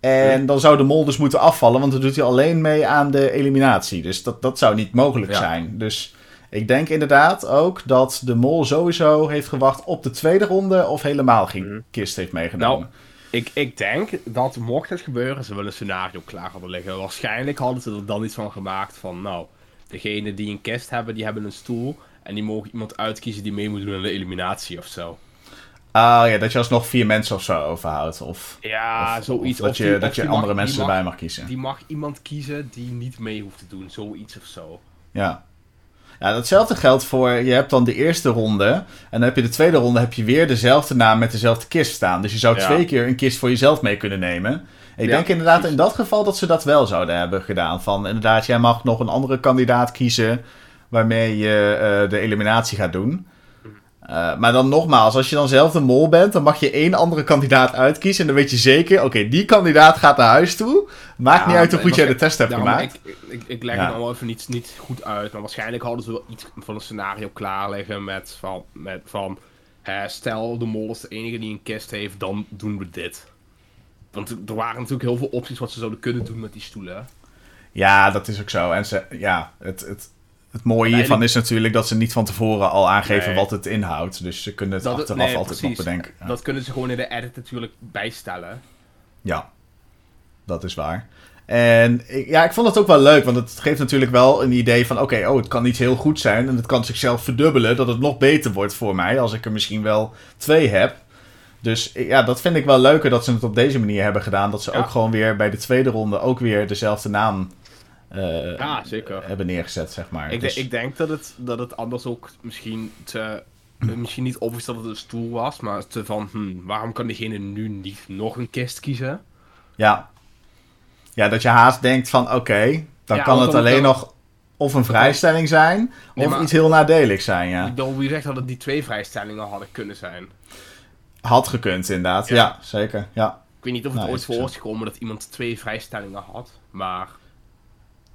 En dan zou de mol dus moeten afvallen, want dan doet hij alleen mee aan de eliminatie. Dus dat, dat zou niet mogelijk zijn. Dus ik denk inderdaad ook dat de mol sowieso heeft gewacht op de tweede ronde of helemaal geen mhm. kist heeft meegenomen. Nou, ik, ik denk dat mocht het gebeuren, ze willen een scenario klaar hadden liggen. Waarschijnlijk hadden ze er dan iets van gemaakt van, nou, degene die een kist hebben, die hebben een stoel. En die mogen iemand uitkiezen die mee moet doen aan de eliminatie of zo. Ah ja, dat je alsnog vier mensen of zo overhoudt. Of, ja, zoiets. Of dat je, dat je andere mensen erbij mag kiezen. Die mag iemand kiezen die niet mee hoeft te doen. Zoiets of zo. Ja. Ja, datzelfde geldt voor, je hebt dan de eerste ronde. En dan heb je de tweede ronde, heb je weer dezelfde naam met dezelfde kist staan. Dus je zou twee keer een kist voor jezelf mee kunnen nemen. Ik denk inderdaad in dat geval dat ze dat wel zouden hebben gedaan. Van inderdaad, jij mag nog een andere kandidaat kiezen waarmee je uh, de eliminatie gaat doen. Uh, maar dan nogmaals, als je dan zelf de mol bent, dan mag je één andere kandidaat uitkiezen. En dan weet je zeker, oké, die kandidaat gaat naar huis toe. Maakt niet uit hoe goed jij de test hebt gemaakt. Ik, ik, ik leg het allemaal even niet, niet goed uit. Maar waarschijnlijk hadden ze wel iets van een scenario klaar liggen met van, met van stel de mol is de enige die een kist heeft, dan doen we dit. Want er waren natuurlijk heel veel opties wat ze zouden kunnen doen met die stoelen. Ja, dat is ook zo. En ze, ja, het, het, het mooie hiervan is natuurlijk dat ze niet van tevoren al aangeven wat het inhoudt. Dus ze kunnen het achteraf altijd nog bedenken. Dat kunnen ze gewoon in de edit natuurlijk bijstellen. Ja, dat is waar. En ja, ik vond het ook wel leuk, want het geeft natuurlijk wel een idee van: oké, oh, het kan niet heel goed zijn en het kan zichzelf verdubbelen, dat het nog beter wordt voor mij als ik er misschien wel twee heb. Dus ja, dat vind ik wel leuker dat ze het op deze manier hebben gedaan. Dat ze ook gewoon weer bij de tweede ronde ook weer dezelfde naam uh, ja, zeker. hebben neergezet, zeg maar. Ik, dus... ik denk dat het, dat het anders ook misschien te, misschien niet obvious dat het een stoel was, maar te van, hm, waarom kan diegene nu niet nog een kist kiezen? Ja. Ja, dat je haast denkt van, oké, dan kan het alleen nog of een vrijstelling zijn, of iets heel nadeligs zijn, ja. Ik wie zegt dat het die twee vrijstellingen hadden kunnen zijn. Had gekund, inderdaad. Ja, zeker, ja. Ik weet niet of het nou, ooit voor is gekomen dat iemand twee vrijstellingen had, maar...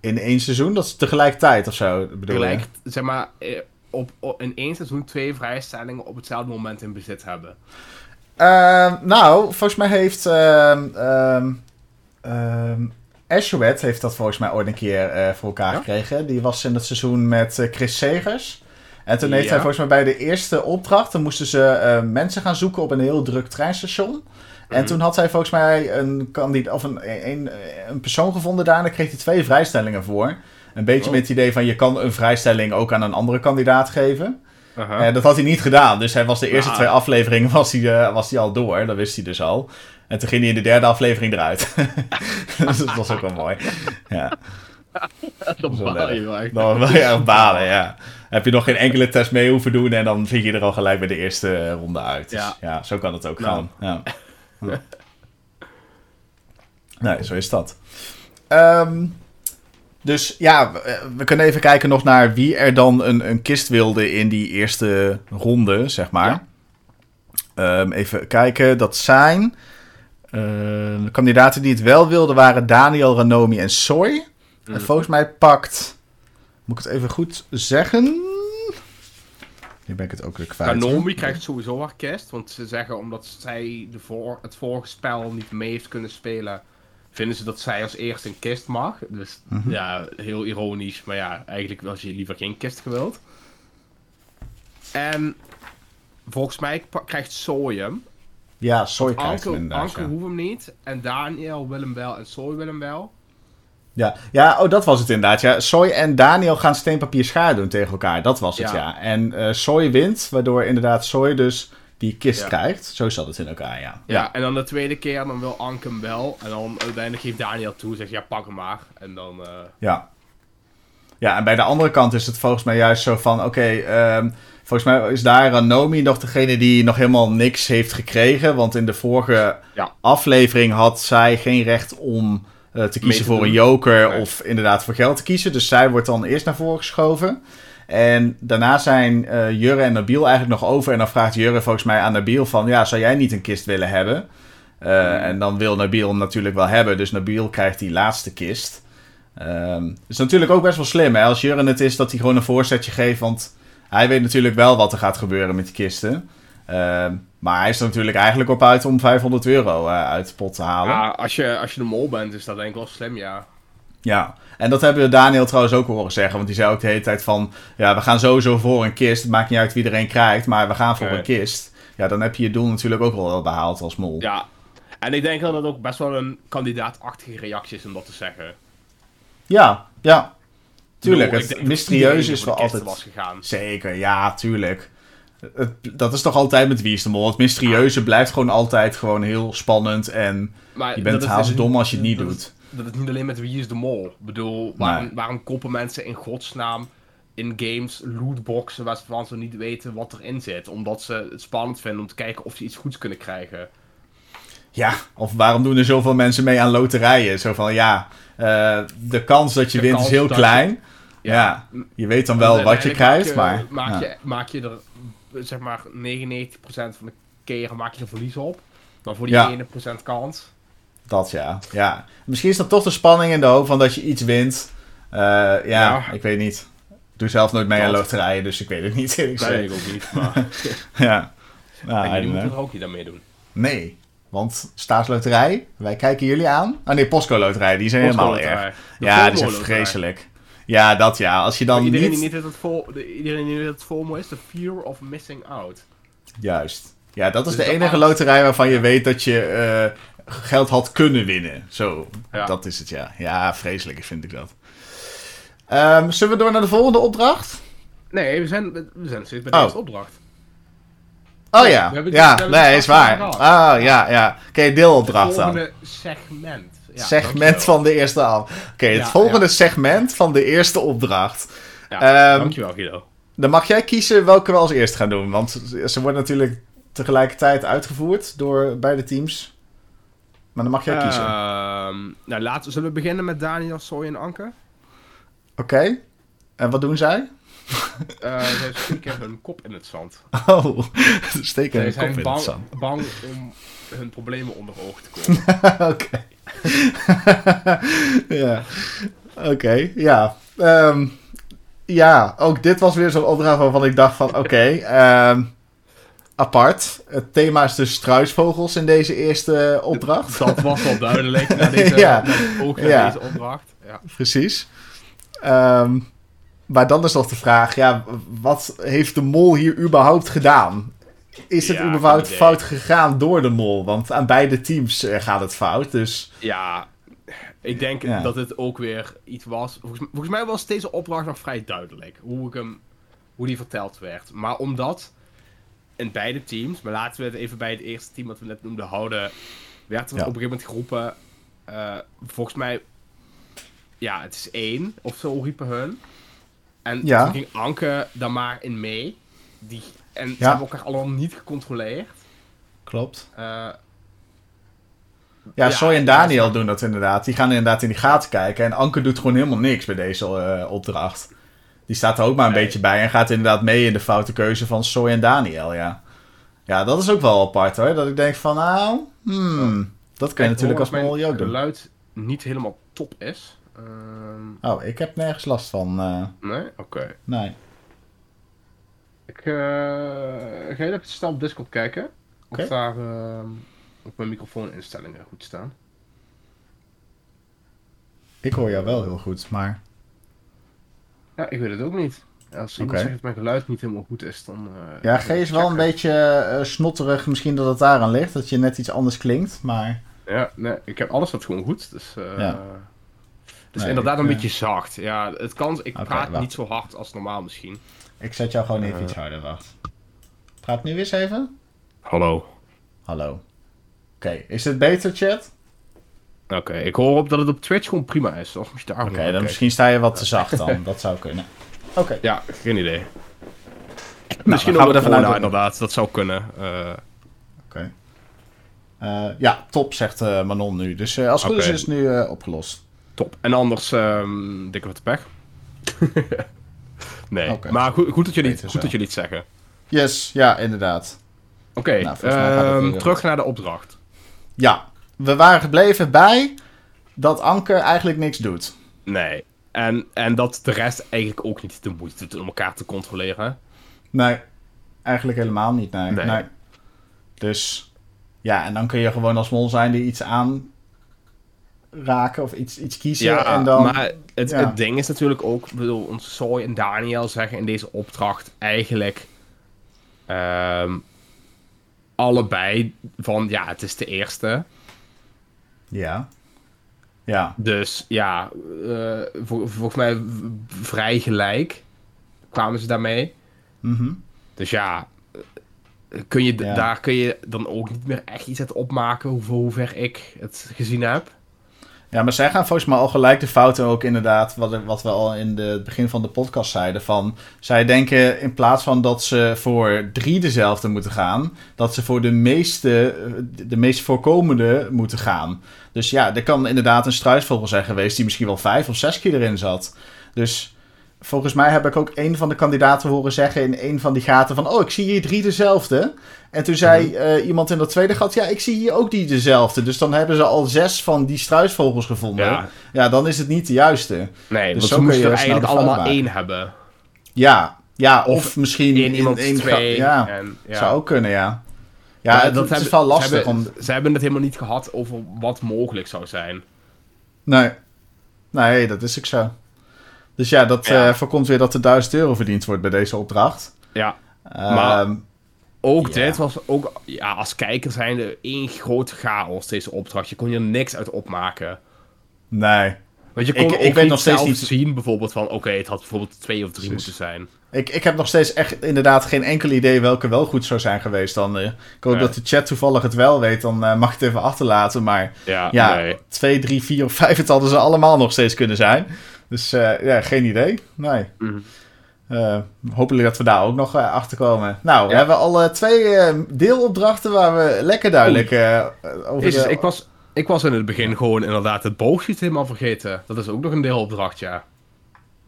In één seizoen? Dat is tegelijkertijd of zo, bedoel Tegelijk, zeg maar, eh, op, op, in één seizoen twee vrijstellingen op hetzelfde moment in bezit hebben. Uh, nou, volgens mij heeft... Uh, heeft dat volgens mij ooit een keer uh, voor elkaar gekregen. Die was in het seizoen met Chris Segers. En toen heeft hij volgens mij bij de eerste opdracht, dan moesten ze mensen gaan zoeken op een heel druk treinstation. En mhm. toen had hij volgens mij een, kandidaat, of een, een, een persoon gevonden daar en daar kreeg hij twee vrijstellingen voor. Een beetje oh. met het idee van je kan een vrijstelling ook aan een andere kandidaat geven. Uh dat had hij niet gedaan. Dus hij was de eerste ah. twee afleveringen was hij, uh, was hij al door. Dat wist hij dus al. En toen ging hij in de derde aflevering eruit. dus dat was ook wel mooi. Ja. Dat baal je wel. Dan wel erg balen, ja. Heb je nog geen enkele test mee hoeven doen en dan vlieg je er al gelijk bij de eerste ronde uit. Dus, ja. ja. zo kan het ook nou. gaan. Ja. nee, zo is dat. Um, dus ja, we kunnen even kijken nog naar wie er dan een, een kist wilde in die eerste ronde, zeg maar. Ehm, even kijken, dat zijn... Uh, de kandidaten die het wel wilden waren Daniel, Ranomi en Soy. En mm. volgens mij pakt... Moet ik het even goed zeggen? Nu ben ik het ook weer kwijt. Ranomi krijgt sowieso haar kist. Want ze zeggen omdat zij de voor, het vorige spel niet mee heeft kunnen spelen vinden ze dat zij als eerste een kist mag. Dus mhm. ja, heel ironisch. Maar ja, eigenlijk was je liever geen kist gewild. En volgens mij krijgt Soy hem. Ja, Soy krijgt hem inderdaad. Anke hoeft hem niet. En Daniel wil hem wel en Soy wil hem wel. Ja, ja oh, dat was het inderdaad. Ja. Soy en Daniel gaan steen, papier, schaar doen tegen elkaar. Dat was het, ja. ja. En uh, Soy wint, waardoor inderdaad Soy dus die kist krijgt. Zo zat het in elkaar, ja. ja. en dan de tweede keer, dan wil Anke hem wel. En dan uiteindelijk geeft Daniel toe, zegt ja, pak hem maar. En dan... Uh... Ja. Ja, en bij de andere kant is het volgens mij juist zo van, oké, ehm, volgens mij is daar Ranomi nog degene die nog helemaal niks heeft gekregen. Want in de vorige aflevering had zij geen recht om uh, te kiezen voor een joker of inderdaad voor geld te kiezen. Dus zij wordt dan eerst naar voren geschoven. En daarna zijn uh, Jurre en Nabil eigenlijk nog over. En dan vraagt Jurre volgens mij aan Nabil van... Ja, zou jij niet een kist willen hebben? Uh, En dan wil Nabil hem natuurlijk wel hebben. Dus Nabil krijgt die laatste kist. Um, is natuurlijk ook best wel slim hè? als Jurre het is dat hij gewoon een voorzetje geeft. Want hij weet natuurlijk wel wat er gaat gebeuren met die kisten. Uh, maar hij is er natuurlijk eigenlijk op uit om 500 euro uh, uit de pot te halen. Ja, als je, als je de mol bent is dat denk ik wel slim, ja. Ja, en dat hebben we Daniel trouwens ook horen zeggen. Want die zei ook de hele tijd van... Ja, we gaan sowieso voor een kist. Het maakt niet uit wie iedereen krijgt, maar we gaan voor een kist. Ja, dan heb je je doel natuurlijk ook wel behaald als mol. Ja, en ik denk dat het ook best wel een kandidaatachtige reactie is om dat te zeggen. Ja, ja. Tuurlijk, het mysterieus is wel altijd... Was gegaan. Zeker, ja, tuurlijk. Dat is toch altijd met Wie is de Mol. Het mysterieuze blijft gewoon altijd gewoon heel spannend. En je bent haast dus dom als je het niet doet dat het niet alleen met wie is de mol. Ik bedoel, waarom, waarom koppen mensen in godsnaam in games lootboxen waarvan ze niet weten wat erin zit? Omdat ze het spannend vinden om te kijken of ze iets goeds kunnen krijgen. Ja, of waarom doen er zoveel mensen mee aan loterijen? Zo van, ja, uh, de kans dat je wint is heel klein. ja. je weet dan wel wat je krijgt, maar... Maak, je, maak je er, zeg maar, 99% van de keren maak je er verlies op. Dan voor die 1% kans. Dat ja. ja. Misschien is dat toch de spanning in de hoop van dat je iets wint. Uh, ja, ik weet niet. doe zelf nooit mee aan loterijen, dus ik weet het niet. Ik nee, ik ook niet. Maar... ja. Nou, en jullie moeten er ook niet aan meedoen. Nee, want staatsloterij, wij kijken jullie aan. Ah nee, Postco loterij, die zijn helemaal erg. Ja, die zijn vreselijk. Ja, dat ja. Als je dan iedereen niet... Die niet het vol, iedereen die het FOMO is, de fear of missing out. Juist. Ja, dat is dus de, enige loterij waarvan je weet dat je uh, geld had kunnen winnen. Zo, dat is het ja. Ja, vreselijk vind ik dat. Um, zullen we door naar de volgende opdracht? Nee, we zijn, we zijn steeds bij de oh. eerste opdracht. Oh ja, ja, nee, is waar. Oh ja, ja. Oké, okay, deelopdracht dan. Het volgende segment. Ja, segment van de eerste af. Oké, het volgende segment van de eerste opdracht. Ja, um, dankjewel Guido. Dan mag jij kiezen welke we als eerst gaan doen. Want ze worden natuurlijk tegelijkertijd uitgevoerd door beide teams. Maar dan mag jij kiezen. Ehm, nou, laten, zullen we beginnen met Daniel, Soy en Anke? Oké. En wat doen zij? Uh, zij steken hun kop in het zand. Oh, steken hun kop in bang, het zand. bang om hun problemen onder ogen te komen. Oké. ja. Oké, ja. Ehm, ja, ook dit was weer zo'n opdracht waarvan ik dacht van... Oké, okay, ehm, apart. Het thema is dus struisvogels in deze eerste opdracht. Dat was wel duidelijk na deze, ja. ook ja. deze opdracht. Ja. Precies. Um, maar dan is nog de vraag, ja, wat heeft de mol hier überhaupt gedaan? Is het überhaupt fout gegaan door de mol? Want aan beide teams eh, gaat het fout, dus... Ja, ik denk dat het ook weer iets was... Volgens, volgens, mij was deze opdracht nog vrij duidelijk, hoe, ik hem, hoe die verteld werd. Maar omdat in beide teams, maar laten we het even bij het eerste team wat we net noemden houden, werd er op een gegeven moment geroepen, uh, volgens mij, ja, het is één, of zo riepen hun. En toen ging Anke dan maar in mee. Die, en ze hebben elkaar allemaal niet gecontroleerd. Klopt. Uh, ja, Soy en Daniel doen dat inderdaad. Die gaan inderdaad in die gaten kijken. En Anke doet gewoon helemaal niks bij deze uh, opdracht. Die staat er ook maar een beetje bij en gaat inderdaad mee in de foute keuze van Soy en Daniel, ja. Ja, dat is ook wel apart hoor. Dat ik denk van, nou, hmm, oh. dat kun je natuurlijk als mol ook doen. geluid niet helemaal top is. Uh... Oh, ik heb nergens last van. Uh... Nee? Oké. Nee. Ik uh, ga even snel op Discord kijken. Okay. Of daar uh, op mijn microfooninstellingen goed staan. Ik hoor jou wel heel goed, maar... Ja, ik weet het ook niet. Als iemand okay. zegt dat mijn geluid niet helemaal goed is, dan... Uh, ja, G is wel een beetje uh, snotterig. Misschien dat het daaraan ligt, dat je net iets anders klinkt, maar... Ja, nee, ik heb alles wat gewoon goed, dus... Uh, ja. Dus inderdaad een beetje zacht. Ja, het kan... Ik praat niet zo hard als normaal misschien. Ik zet jou gewoon even iets harder, wacht. Praat nu eens even. Hallo. Hallo. Oké, is het beter, chat? Oké, ik hoor op dat het op Twitch gewoon prima is. Of moet je daar Oké, dan misschien sta je wat te zacht dan. dat zou kunnen. Oké. Ja, geen idee. Nou, misschien gaan we ervan uit inderdaad. Dat zou kunnen. Uh... Oké. Uh, ja, top, zegt uh, Manon nu. Dus als het goed is, is het nu opgelost. Top. En anders, um, dikke wat de pech. nee, okay. maar goed, goed, dat jullie, goed dat jullie het zeggen. Yes, ja, inderdaad. Oké, okay, nou, terug naar de opdracht. Ja, we waren gebleven bij dat Anke eigenlijk niks doet. Nee, en, en dat de rest eigenlijk ook niet de moeite doet om elkaar te controleren. Nee, eigenlijk helemaal niet, nee. nee. Dus ja, en dan kun je gewoon als mol zijn die iets aanraken of iets, iets kiezen. Ja, en dan, maar het, het ding is natuurlijk ook, bedoel, ons Soy en Daniel zeggen in deze opdracht eigenlijk um, allebei van ja, het is de eerste. Ja. Ja. Dus ja, uh, volgens mij vrij gelijk kwamen ze daarmee. Mm Dus ja, kun je, daar kun je dan ook niet meer echt iets uit opmaken hoe, hoe ver ik het gezien heb. Ja, maar zij gaan volgens mij al gelijk de fouten ook inderdaad, wat, wat we al in de, het begin van de podcast zeiden, van zij denken in plaats van dat ze voor drie dezelfde moeten gaan, dat ze voor de meeste, de meest voorkomende moeten gaan. Dus ja, er kan inderdaad een struisvogel zijn geweest die misschien wel vijf of zes keer erin zat. Dus volgens mij heb ik ook een van de kandidaten horen zeggen in een van die gaten van... Oh, ik zie hier drie dezelfde. En toen zei mhm. eh, iemand in dat tweede gat... Ja, ik zie hier ook die dezelfde. Dus dan hebben ze al zes van die struisvogels gevonden. Ja, ja dan is het niet de juiste. Nee, dus zo moesten er eigenlijk allemaal één hebben. Ja, ja of, misschien in iemand één twee. Ja, en, ja, zou ook kunnen, ja. Ja, dat, is wel lastig. Ze hebben, om... ze hebben het helemaal niet gehad over wat mogelijk zou zijn. Nee. Nee, dat is ook zo. Dus ja, dat ja. Uh, voorkomt weer dat er 1000 euro verdiend wordt bij deze opdracht. Ja. Uh, maar ook dit was ook, ja, als kijker zijnde één grote chaos, deze opdracht. Je kon er niks uit opmaken. Nee. Want je kon ik, ook ik weet nog steeds niet zien, bijvoorbeeld van, oké, het had bijvoorbeeld twee of drie moeten zijn. Ik, ik heb nog steeds echt inderdaad geen enkel idee welke wel goed zou zijn geweest dan. Uh, ik hoop dat de chat toevallig het wel weet, dan uh, mag ik het even achterlaten. Maar ja, ja nee. 2, 3, 4 of 5, het hadden ze allemaal nog steeds kunnen zijn. Dus uh, ja, geen idee. Nee. Mm -hmm. hopelijk dat we daar ook nog achter komen. Nou, we hebben al twee deelopdrachten waar we lekker duidelijk over Jezus, de... ik, was, ik was in het begin gewoon inderdaad het boogschiet helemaal vergeten. Dat is ook nog een deelopdracht, ja.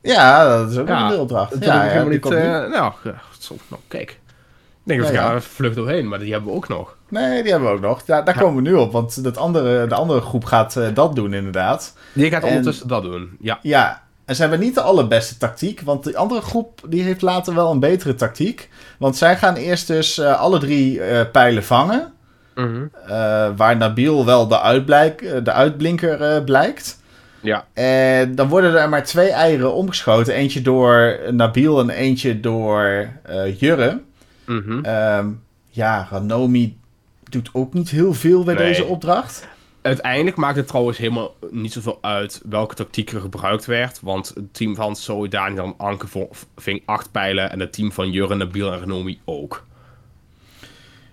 Ja, dat is ook een deelopdracht. Dat ja, ja, niet, uh, nou, zo, nou, kijk. Ik denk dat we gaan vlucht doorheen, maar die hebben we ook nog. Nee, die hebben we ook nog. Daar, daar komen we nu op, want dat andere, de andere groep gaat uh, dat doen inderdaad. Die gaat ondertussen dat doen, ja. Ja, en ze hebben niet de allerbeste tactiek, want de andere groep die heeft later wel een betere tactiek. Want zij gaan eerst dus uh, alle drie pijlen vangen. Mm -hmm. waar Nabil wel de, uitblijk, de uitblinker blijkt. Ja. En dan worden er maar twee eieren omgeschoten. Eentje door Nabil en eentje door uh, Mhm. Ehm, ja, Ranomi doet ook niet heel veel bij deze opdracht. Uiteindelijk maakt het trouwens helemaal niet zoveel uit welke tactiek er gebruikt werd. Want het team van Zoe, Daniel en Anke ving acht pijlen. En het team van Jurre, Nabil en Ranomi ook.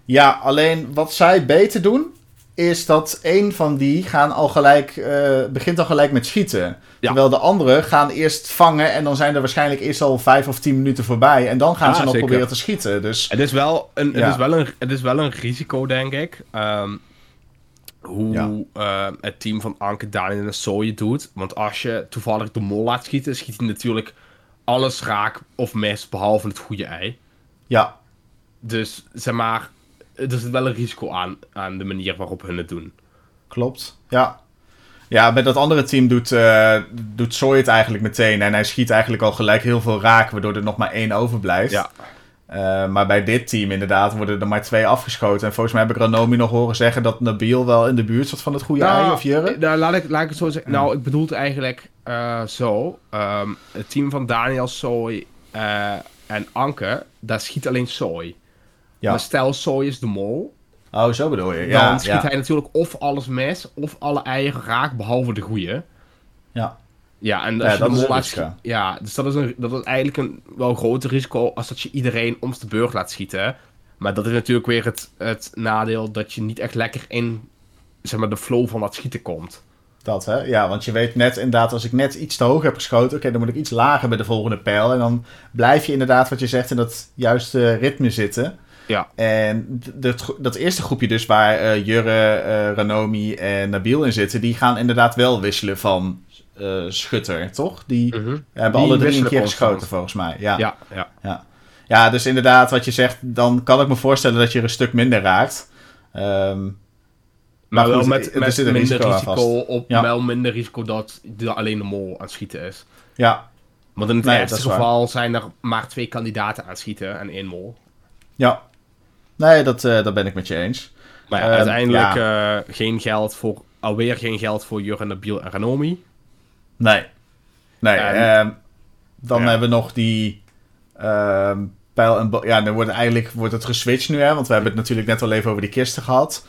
Ja, alleen wat zij beter doen, is dat een van die gaan al gelijk, uh, begint al gelijk met schieten. Terwijl de anderen gaan eerst vangen en dan zijn er waarschijnlijk eerst al vijf of tien minuten voorbij. En dan gaan ze nog proberen te schieten. Dus, het, is wel een, het, is wel een, het is wel een risico, denk ik. Um, hoe uh, het team van Anke, Daniel en Soje doet. Want als je toevallig de mol laat schieten, schiet hij natuurlijk alles raak of mis, behalve het goede ei. Ja. Dus zeg maar, er zit wel een risico aan, aan de manier waarop hun het doen. Klopt, ja. Ja, met dat andere team doet, uh, doet Soy het eigenlijk meteen. En hij schiet eigenlijk al gelijk heel veel raak, waardoor er nog maar één overblijft. Ja. Uh, maar bij dit team inderdaad worden er maar twee afgeschoten. En volgens mij heb ik Ranomi nog horen zeggen dat Nabil wel in de buurt zat van het goede nou, ei of Jurre. Nou, laat ik, laat ik het zo zeggen. Nou, ik bedoel het eigenlijk uh, zo. Um, het team van Daniel, Soy en Anke, daar schiet alleen Soy. Ja. Maar stel, Soy is de mol. Oh, zo bedoel je. Ja, dan schiet hij natuurlijk of alles mes, of alle eieren raak, behalve de goede. Ja. Ja, en als ja, je de mol laat schieten... Ja, dus dat is, een, dat is eigenlijk een wel groter risico als dat je iedereen om de beurt laat schieten. Maar dat is natuurlijk weer het, het nadeel dat je niet echt lekker in zeg maar, de flow van dat schieten komt. Dat, hè? Ja, want je weet net inderdaad, als ik net iets te hoog heb geschoten, oké, dan moet ik iets lager bij de volgende pijl. En dan blijf je inderdaad, wat je zegt, in dat juiste ritme zitten. Ja. En dat, dat eerste groepje dus, waar uh, Jurre, uh, Ranomi en Nabil in zitten, die gaan inderdaad wel wisselen van uh, schutter, toch? Die -hmm. hebben die alle drie een keer geschoten, volgens mij. Ja. Ja, ja. ja. Ja, dus inderdaad, wat je zegt, dan kan ik me voorstellen dat je er een stuk minder raakt. Um, maar, wel met, met minder risico, risico op, ja. wel minder risico dat alleen de mol aan het schieten is. Ja. Want in het nee, eerste geval zijn er maar twee kandidaten aan het schieten en één mol. Ja. Nee, dat, uh, dat ben ik met je eens. Maar ja, um, uiteindelijk ja. Uh, geen geld voor, alweer geen geld voor Jurgen Nabil en Ranomi. Nee. Nee, en, um, dan hebben we nog die um, pijl en... Ja, dan wordt eigenlijk wordt het geswitcht nu, hè. Want we hebben het natuurlijk net al even over die kisten gehad.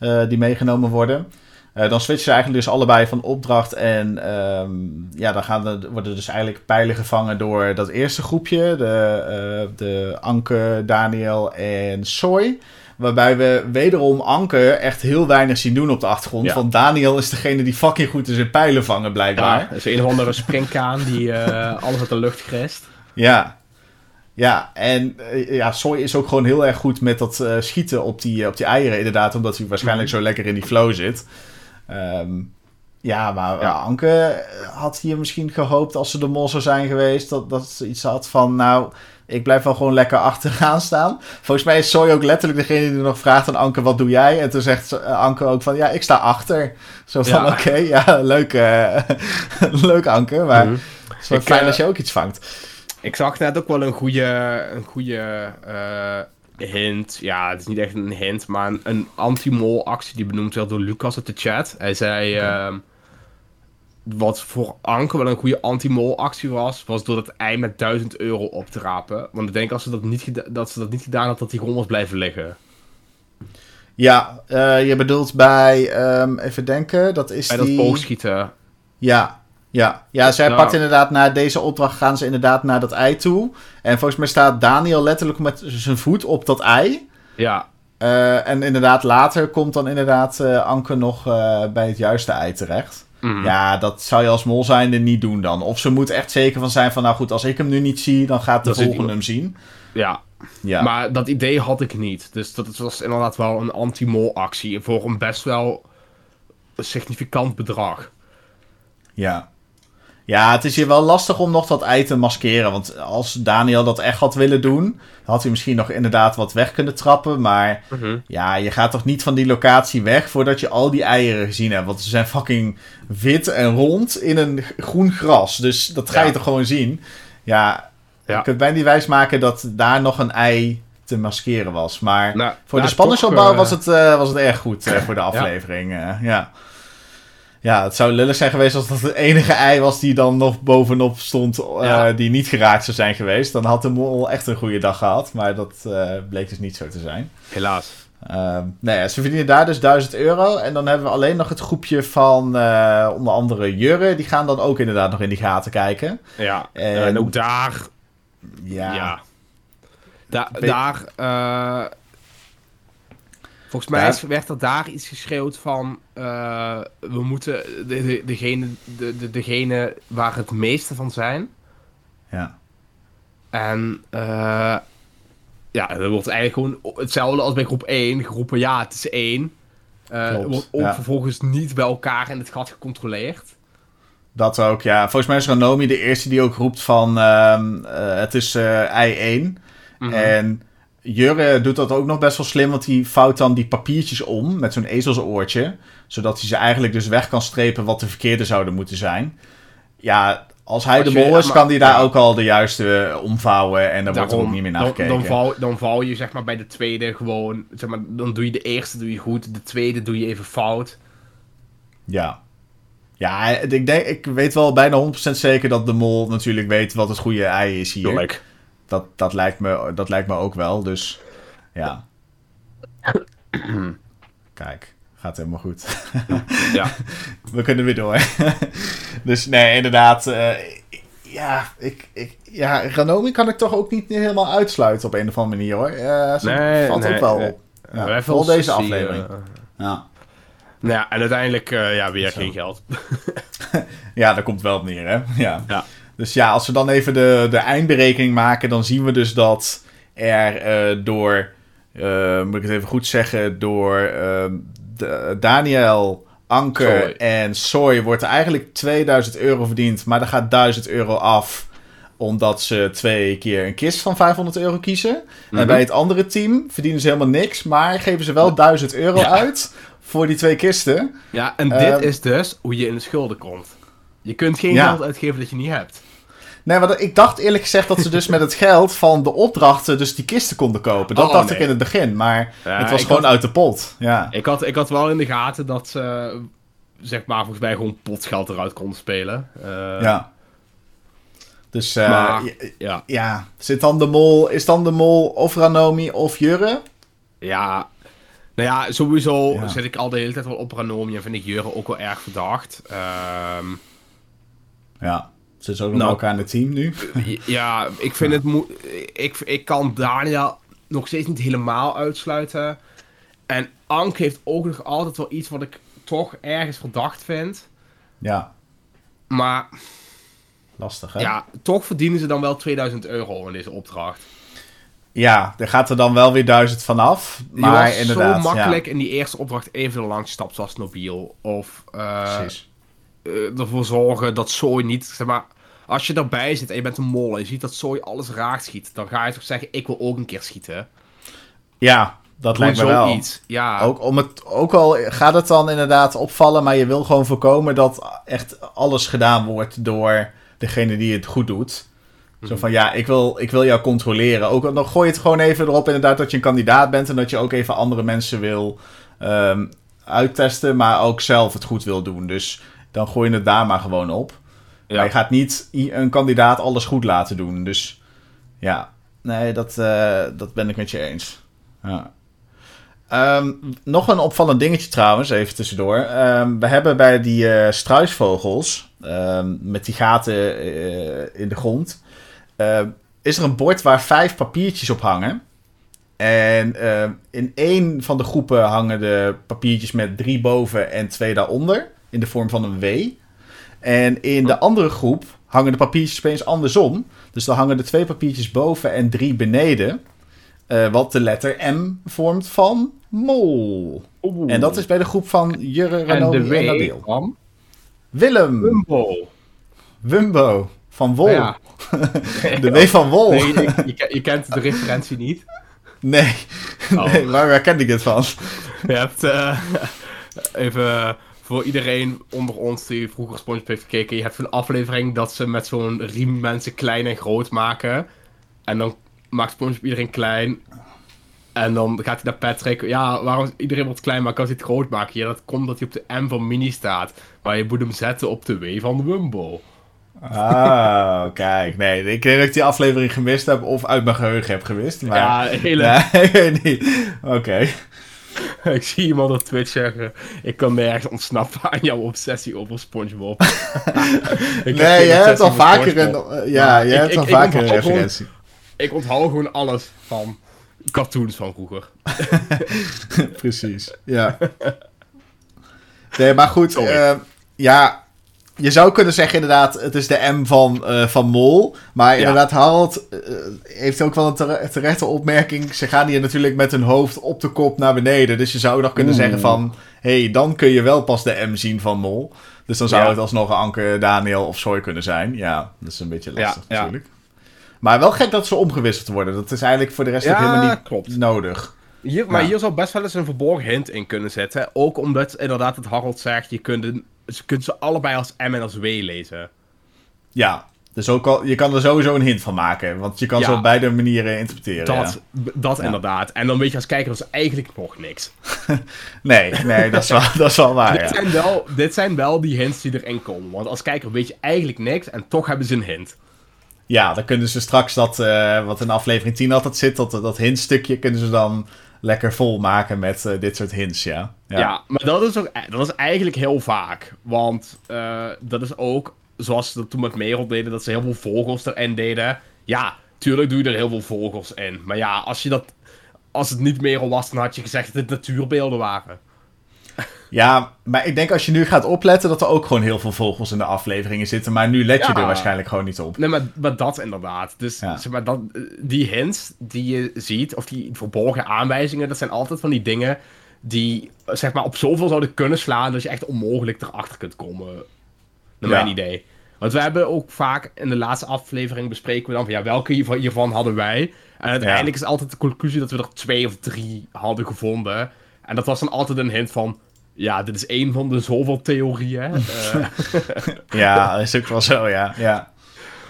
Uh, die meegenomen worden. Uh, dan switchen ze eigenlijk dus allebei van opdracht. En um, ja, dan gaan er, worden dus eigenlijk pijlen gevangen door dat eerste groepje. De, uh, de Anke, Daniel en Soy. Waarbij we wederom Anke echt heel weinig zien doen op de achtergrond. Ja. Want Daniel is degene die fucking goed is in pijlen vangen, blijkbaar. Ja, dat is een of andere springkaan die uh, alles uit de lucht grest. Ja. Ja, en ja, Soy is ook gewoon heel erg goed met dat uh, schieten op die, op die eieren, inderdaad. Omdat hij waarschijnlijk mm -hmm. zo lekker in die flow zit. Um, ja, maar ja. Anke had hier misschien gehoopt als ze de mol zou zijn geweest... Dat, dat ze iets had van, nou, ik blijf wel gewoon lekker achteraan staan. Volgens mij is Soy ook letterlijk degene die nog vraagt aan Anke, wat doe jij? En toen zegt uh, Anke ook van, ja, ik sta achter. Zo van, ja. oké, okay, ja, leuk, uh, leuk Anke, maar mm -hmm. het is wel fijn uh, als je ook iets vangt. Ik zag net ook wel een goede, een goede hint. Ja, het is niet echt een hint, maar een, een anti-mol actie die benoemd werd door Lucas op de chat. Hij zei... Okay. Uh, wat voor Anke wel een goede anti-mol actie was, was door het ei met 1000 euro op te rapen. Want ik denk als ze dat niet, dat ze dat niet gedaan had, dat die gewoon was blijven liggen. Ja, uh, je bedoelt bij, um, even denken, dat is bij die... dat boogschieten. Ja, ja, ja zij nou. pakt inderdaad na deze opdracht gaan ze inderdaad naar dat ei toe. En volgens mij staat Daniel letterlijk met zijn voet op dat ei. Ja. Uh, en inderdaad later komt dan inderdaad uh, Anke nog uh, bij het juiste ei terecht. Mm. Ja, dat zou je als mol zijnde niet doen dan. Of ze moet echt zeker van zijn van... nou goed, als ik hem nu niet zie, dan gaat de dat volgende hem zien. Ja. ja, maar dat idee had ik niet. Dus dat was inderdaad wel een anti-mol actie... voor een best wel significant bedrag. Ja. Ja, het is hier wel lastig om nog dat ei te maskeren. Want als Daniel dat echt had willen doen, had hij misschien nog inderdaad wat weg kunnen trappen. Maar mm -hmm. ja, je gaat toch niet van die locatie weg voordat je al die eieren gezien hebt. Want ze zijn fucking wit en rond in een groen gras. Dus dat ga je toch gewoon zien. Ja, ja. je kunt bijna die wijs maken dat daar nog een ei te maskeren was. Maar nou, voor de spanningsopbouw uh, was, het, uh, was het erg goed uh, voor de aflevering. ja. ja. Ja, het zou lullig zijn geweest als dat het enige ei was die dan nog bovenop stond, uh, die niet geraakt zou zijn geweest. Dan had de mol echt een goede dag gehad, maar dat uh, bleek dus niet zo te zijn. Helaas. Uh, nee, ze verdienen daar dus 1000 euro. En dan hebben we alleen nog het groepje van onder andere Jurre. Die gaan dan ook inderdaad nog in die gaten kijken. Ja, en, en ook daar... Ja. ja. Da daar Volgens mij werd er daar iets geschreeuwd van... Uh, we moeten de, de, degene, de, de, degene waar het meeste van zijn... Ja. En uh, ja, dat wordt eigenlijk gewoon hetzelfde als bij groep 1. Groepen, ja, het is 1. Uh, eh, wordt ook vervolgens niet bij elkaar in het gat gecontroleerd. Dat ook, ja. Volgens mij is Ranomi de eerste die ook roept van... Uh, het is ei 1. Mm En Jurre doet dat ook nog best wel slim, want hij vouwt dan die papiertjes om met zo'n ezelsoortje. Zodat hij ze eigenlijk dus weg kan strepen wat de verkeerde zouden moeten zijn. Ja, als hij de mol is, kan hij daar ook al de juiste eh, omvouwen en dan wordt er ook niet meer naar gekeken. Dan, val, dan je zeg maar bij de tweede gewoon, zeg maar, dan doe je de eerste doe je goed, de tweede doe je even fout. Ja. Ja, ik, denk, ik weet wel bijna 100% zeker dat de mol natuurlijk weet wat het goede ei is hier. Tuurlijk dat, dat, lijkt me, dat lijkt me ook wel. Dus ja. Kijk, gaat helemaal goed. ja. We kunnen weer door. dus nee, inderdaad. Uh, ja, ik, ik, ja, Ranomi kan ik toch ook niet helemaal uitsluiten op een of andere manier hoor. Uh, nee, valt ook wel op. Ja, vooral deze aflevering. Uh, ja. Nou ja, en uiteindelijk uh, ja, weer geen geld. ja, daar komt wel op neer, hè? Ja. ja. Dus ja, als we dan even de, de eindberekening maken, dan zien we dus dat er uh, door, uh, moet ik het even goed zeggen, door de, Daniel, Anker en Soy wordt er eigenlijk 2000 euro verdiend, maar er gaat 1000 euro af omdat ze twee keer een kist van 500 euro kiezen. En mhm. bij het andere team verdienen ze helemaal niks, maar geven ze wel 1000 euro uit voor die twee kisten. Ja, en dit ehm, is dus hoe je in de schulden komt. Je kunt geen geld uitgeven dat je niet hebt. Nee, maar ik dacht eerlijk gezegd dat ze dus met het geld van de opdrachten dus die kisten konden kopen. Dat oh, dacht ik in het begin, maar het was gewoon uit de pot. Ja. Ik, had, ik had wel in de gaten dat ze, zeg maar, volgens mij gewoon potgeld eruit konden spelen. Uh, ja. Dus uh, ja. ja. Zit dan de mol, is dan de mol of Ranomi of Jurre? Ja, nou ja, sowieso zit ik al de hele tijd wel op Ranomi en vind ik Jurre ook wel erg verdacht. Um, ja. Ze zijn ook nog nou, elkaar in het team nu. Ja, ik vind het mo ik, ik kan Daniel nog steeds niet helemaal uitsluiten. En Ank heeft ook nog altijd wel iets wat ik toch ergens verdacht vind. Ja. Maar... Lastig, hè? Ja, toch verdienen ze dan wel 2000 euro in deze opdracht. Ja, er gaat er dan wel weer 1000 vanaf. Maar inderdaad, zo makkelijk in die eerste opdracht even langs stapt zoals Nobiel. Of... Uh, Precies ervoor zorgen dat Zooi niet, zeg maar, als je erbij zit en je bent een mol en je ziet dat Zooi alles raakt schiet, dan ga je toch zeggen, ik wil ook een keer schieten. Ja, dat lijkt me wel. Iets. Ja. Ook, om het, ook al gaat het dan inderdaad opvallen, maar je wil gewoon voorkomen dat echt alles gedaan wordt door degene die het goed doet. Zo van, ja, ik wil, ik wil jou controleren. Ook, dan gooi je het gewoon even erop inderdaad dat je een kandidaat bent... en dat je ook even andere mensen wil um, uittesten... maar ook zelf het goed wil doen. Dus dan gooi je het daar maar gewoon op. Ja. Maar je gaat niet een kandidaat alles goed laten doen. Dus ja, nee, dat, uh, dat ben ik met je eens. Ja. Um, nog een opvallend dingetje trouwens, even tussendoor. Um, we hebben bij die uh, struisvogels, um, met die gaten uh, in de grond, is er een bord waar vijf papiertjes op hangen. En in één van de groepen hangen de papiertjes met drie boven en twee daaronder in de vorm van een W. En in de andere groep hangen de papiertjes opeens andersom. Dus dan hangen er twee papiertjes boven en drie beneden. Uh, wat de letter M vormt van mol. En dat is bij de groep van Jurre, Renaud en, de w Van? Willem. Wumbo. Wumbo. Van Wol. Ja. de W van Wol. Nee, je, je, kent de referentie niet. Nee. Oh. nee waar, waar ken ik het van? Je hebt uh, even voor iedereen onder ons die vroeger SpongeBob heeft gekeken, je hebt een aflevering dat ze met zo'n riem mensen klein en groot maken. En dan maakt SpongeBob iedereen klein. En dan gaat hij naar Patrick. Ja, waarom iedereen wordt klein, maar kan hij het groot maken? Ja, dat komt dat hij op de M van Mini staat. Maar je moet hem zetten op de W van Wumbo. Ah, kijk. Nee, ik denk dat ik die aflevering gemist heb of uit mijn geheugen heb gewist. Maar... Ja, hele... Nee, niet. Oké. ik zie iemand op Twitch zeggen: Ik kan nergens ontsnappen aan jouw obsessie over SpongeBob. nee, je hebt al vaker een, ja, je hebt al vaker een referentie. ik onthoud gewoon alles van cartoons van vroeger. Precies, ja. Nee, maar goed, uh, ja, je zou kunnen zeggen inderdaad, het is de M van, uh, van Mol. Maar inderdaad, Harold uh, heeft ook wel een terechte opmerking. Ze gaan hier natuurlijk met hun hoofd op de kop naar beneden. Dus je zou nog kunnen zeggen van... Hé, hey, dan kun je wel pas de M zien van Mol. Dus dan zou het alsnog een Anke, Daniel of Soy kunnen zijn. Ja, dat is een beetje lastig ja, natuurlijk. Maar wel gek dat ze omgewisseld worden. Dat is eigenlijk voor de rest ook helemaal niet klopt. nodig. Hier, maar hier zou best wel eens een verborgen hint in kunnen zetten. Ook omdat inderdaad het Harold zegt, je kunt, je kunt ze allebei als M en als W lezen. Ja, dus ook al, je kan er sowieso een hint van maken. Want je kan ze op beide manieren interpreteren. Dat, dat inderdaad. En dan weet je als kijker, dat is eigenlijk nog niks. nee, nee, dat is wel, dat is wel waar. dit, zijn wel, dit zijn wel die hints die erin komen. Want als kijker weet je eigenlijk niks en toch hebben ze een hint. Ja, dan kunnen ze straks dat, uh, wat in aflevering 10 altijd zit, dat, dat hintstukje kunnen ze dan lekker vol maken met uh, dit soort hints, ja. ja. Maar dat is, ook, dat is eigenlijk heel vaak. Want uh, dat is ook, zoals ze dat toen met Merel deden, dat ze heel veel vogels erin deden. Ja, tuurlijk doe je er heel veel vogels in. Maar ja, als, je dat, als het niet Merel was, dan had je gezegd dat het natuurbeelden waren. Ja, maar ik denk als je nu gaat opletten dat er ook gewoon heel veel vogels in de afleveringen zitten. Maar nu let je er waarschijnlijk gewoon niet op. Nee, maar, maar dat inderdaad. Dus zeg maar, dat, die hints die je ziet, of die verborgen aanwijzingen, dat zijn altijd van die dingen die zeg maar, op zoveel zouden kunnen slaan dat je echt onmogelijk erachter kunt komen. Naar mijn idee. Want we hebben ook vaak in de laatste aflevering bespreken we dan van ja, welke hiervan hadden wij? En uiteindelijk is altijd de conclusie dat we er twee of drie hadden gevonden. En dat was dan altijd een hint van ja, dit is één van de zoveel theorieën. Uh. ja, dat is ook wel zo, ja. ja.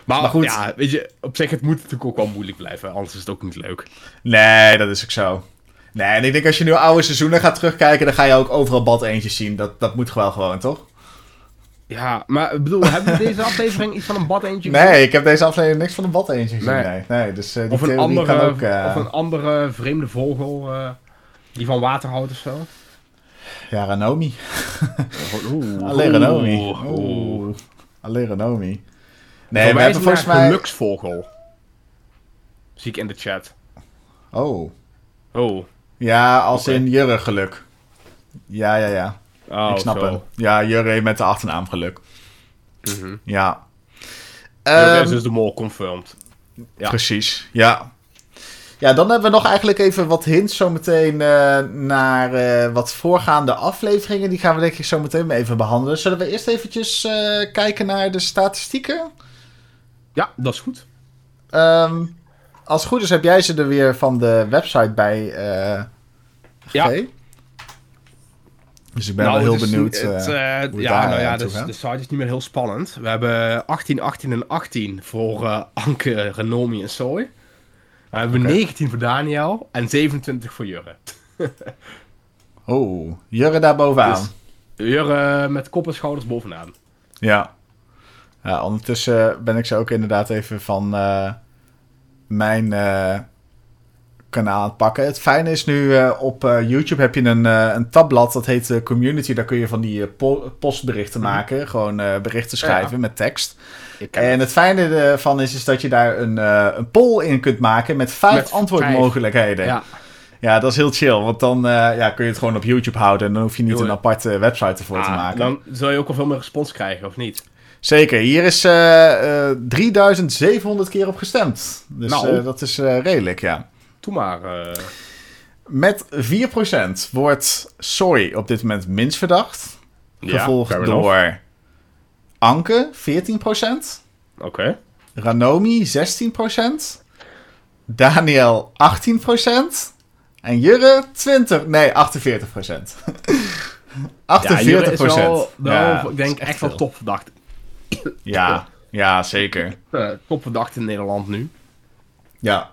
Maar, goed. Ja, weet je, op zich, het moet natuurlijk ook wel moeilijk blijven. Anders is het ook niet leuk. Nee, dat is ook zo. Nee, en ik denk als je nu oude seizoenen gaat terugkijken, dan ga je ook overal bad eentjes zien. Dat, dat moet gewoon gewoon, toch? Ja, maar ik bedoel, hebben we deze aflevering iets van een bad eentje gezien? Nee, ik heb deze aflevering niks van een bad eentje gezien. Nee. nee. dus, uh, die of, een andere, ook, uh... of een andere vreemde vogel uh, die van water houdt of zo. Ja, Ranomi. Alleen Ranomi. Alleen Ranomi. Nee, we hebben volgens mij... geluksvogel. Zie ik in de chat. Oh. Oh. Ja, als in Jurre geluk. Ja, ja, ja. Oh, ik snap zo. hem. Ja, Jurre met de achternaam geluk. Mm -hmm. Ja. Um, is dus de mol confirmed. Ja. Precies, ja. Ja, dan hebben we nog eigenlijk even wat hints zometeen uh, naar uh, wat voorgaande afleveringen. Die gaan we denk ik zo meteen even behandelen. Zullen we eerst eventjes uh, kijken naar de statistieken? Ja, dat is goed. Um, als het goed is heb jij ze er weer van de website bij ja. Dus ik ben nou, wel heel benieuwd het, Ja, nou ja, dus, de site is niet meer heel spannend. We hebben 18, 18 en 18 voor Anke, Renomi en Soy. We hebben 19 voor Daniel en 27 voor Jurre. oh, Jurre daar bovenaan. Dus Jurre met kop en schouders bovenaan. Ja. ja. Ondertussen ben ik ze ook inderdaad even van uh, mijn uh, kanaal aan het pakken. Het fijne is nu, uh, op YouTube heb je een, een tabblad, dat heet Community. Daar kun je van die po postberichten mhm. maken. Gewoon berichten schrijven met tekst. En het fijne ervan is, is dat je daar een, uh, een poll in kunt maken met vijf antwoordmogelijkheden. Ja. ja, dat is heel chill. Want dan uh, ja, kun je het gewoon op YouTube houden. En dan hoef je niet een aparte website ervoor ah, te maken. Dan zul je ook al veel meer respons krijgen, of niet? Zeker. Hier is uh, 3700 keer op gestemd. Dus nou, dat is redelijk, ja. Doe maar. Met 4% wordt Sorry op dit moment minst verdacht. Gevolgd door Anke 14%. Oké. Ranomi 16%. Daniel 18%. En Jurre 20, nee 48%. 48%. Ja, Jurre is wel, wel ik denk echt wel topverdacht. Ja, ja, zeker. Uh, topverdacht in Nederland nu. Ja.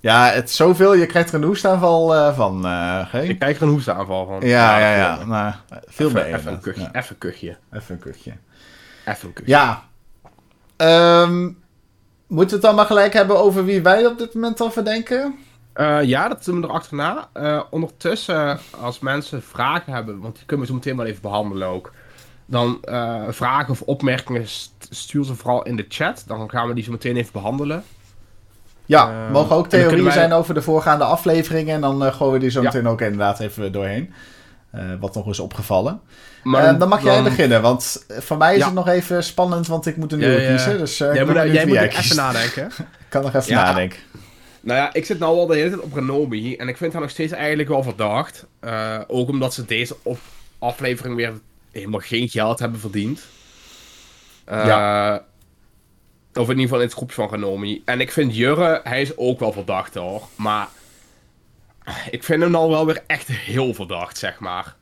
Ja, het zoveel, je krijgt er een hoestaanval uh, van. Uh, ik krijg er een hoestaanval van. Ja, ja, ja. Nou, veel meer. Even een kuchje. Even een kuchje. Even een kuchje. Even een. Ja. Um, moeten we het dan maar gelijk hebben over wie wij op dit moment al verdenken? Uh, ja, dat doen we erachterna. Uh, ondertussen, als mensen vragen hebben, want die kunnen we zo meteen wel even behandelen ook. Dan uh, vragen of opmerkingen stuur ze vooral in de chat. Dan gaan we die zo meteen even behandelen. Ja, uh, mogen ook theorieën zijn over de voorgaande afleveringen. En dan uh, gooien we die zo meteen ook inderdaad even doorheen. Uh, wat nog is opgevallen. Maar, dan mag jij beginnen, want voor mij is het nog even spannend, want ik moet een nieuwe kiezen. Dus, jij moet, jij moet even nadenken. ik kan nog even nadenken. Nou ja, ik zit nou al de hele tijd op Renomi en ik vind haar nog steeds eigenlijk wel verdacht. ook omdat ze deze aflevering weer helemaal geen geld hebben verdiend. ja. Of in ieder geval in het groepje van Genomi. En ik vind Jurre, hij is ook wel verdacht hoor. Maar ik vind hem al wel weer echt heel verdacht, zeg maar.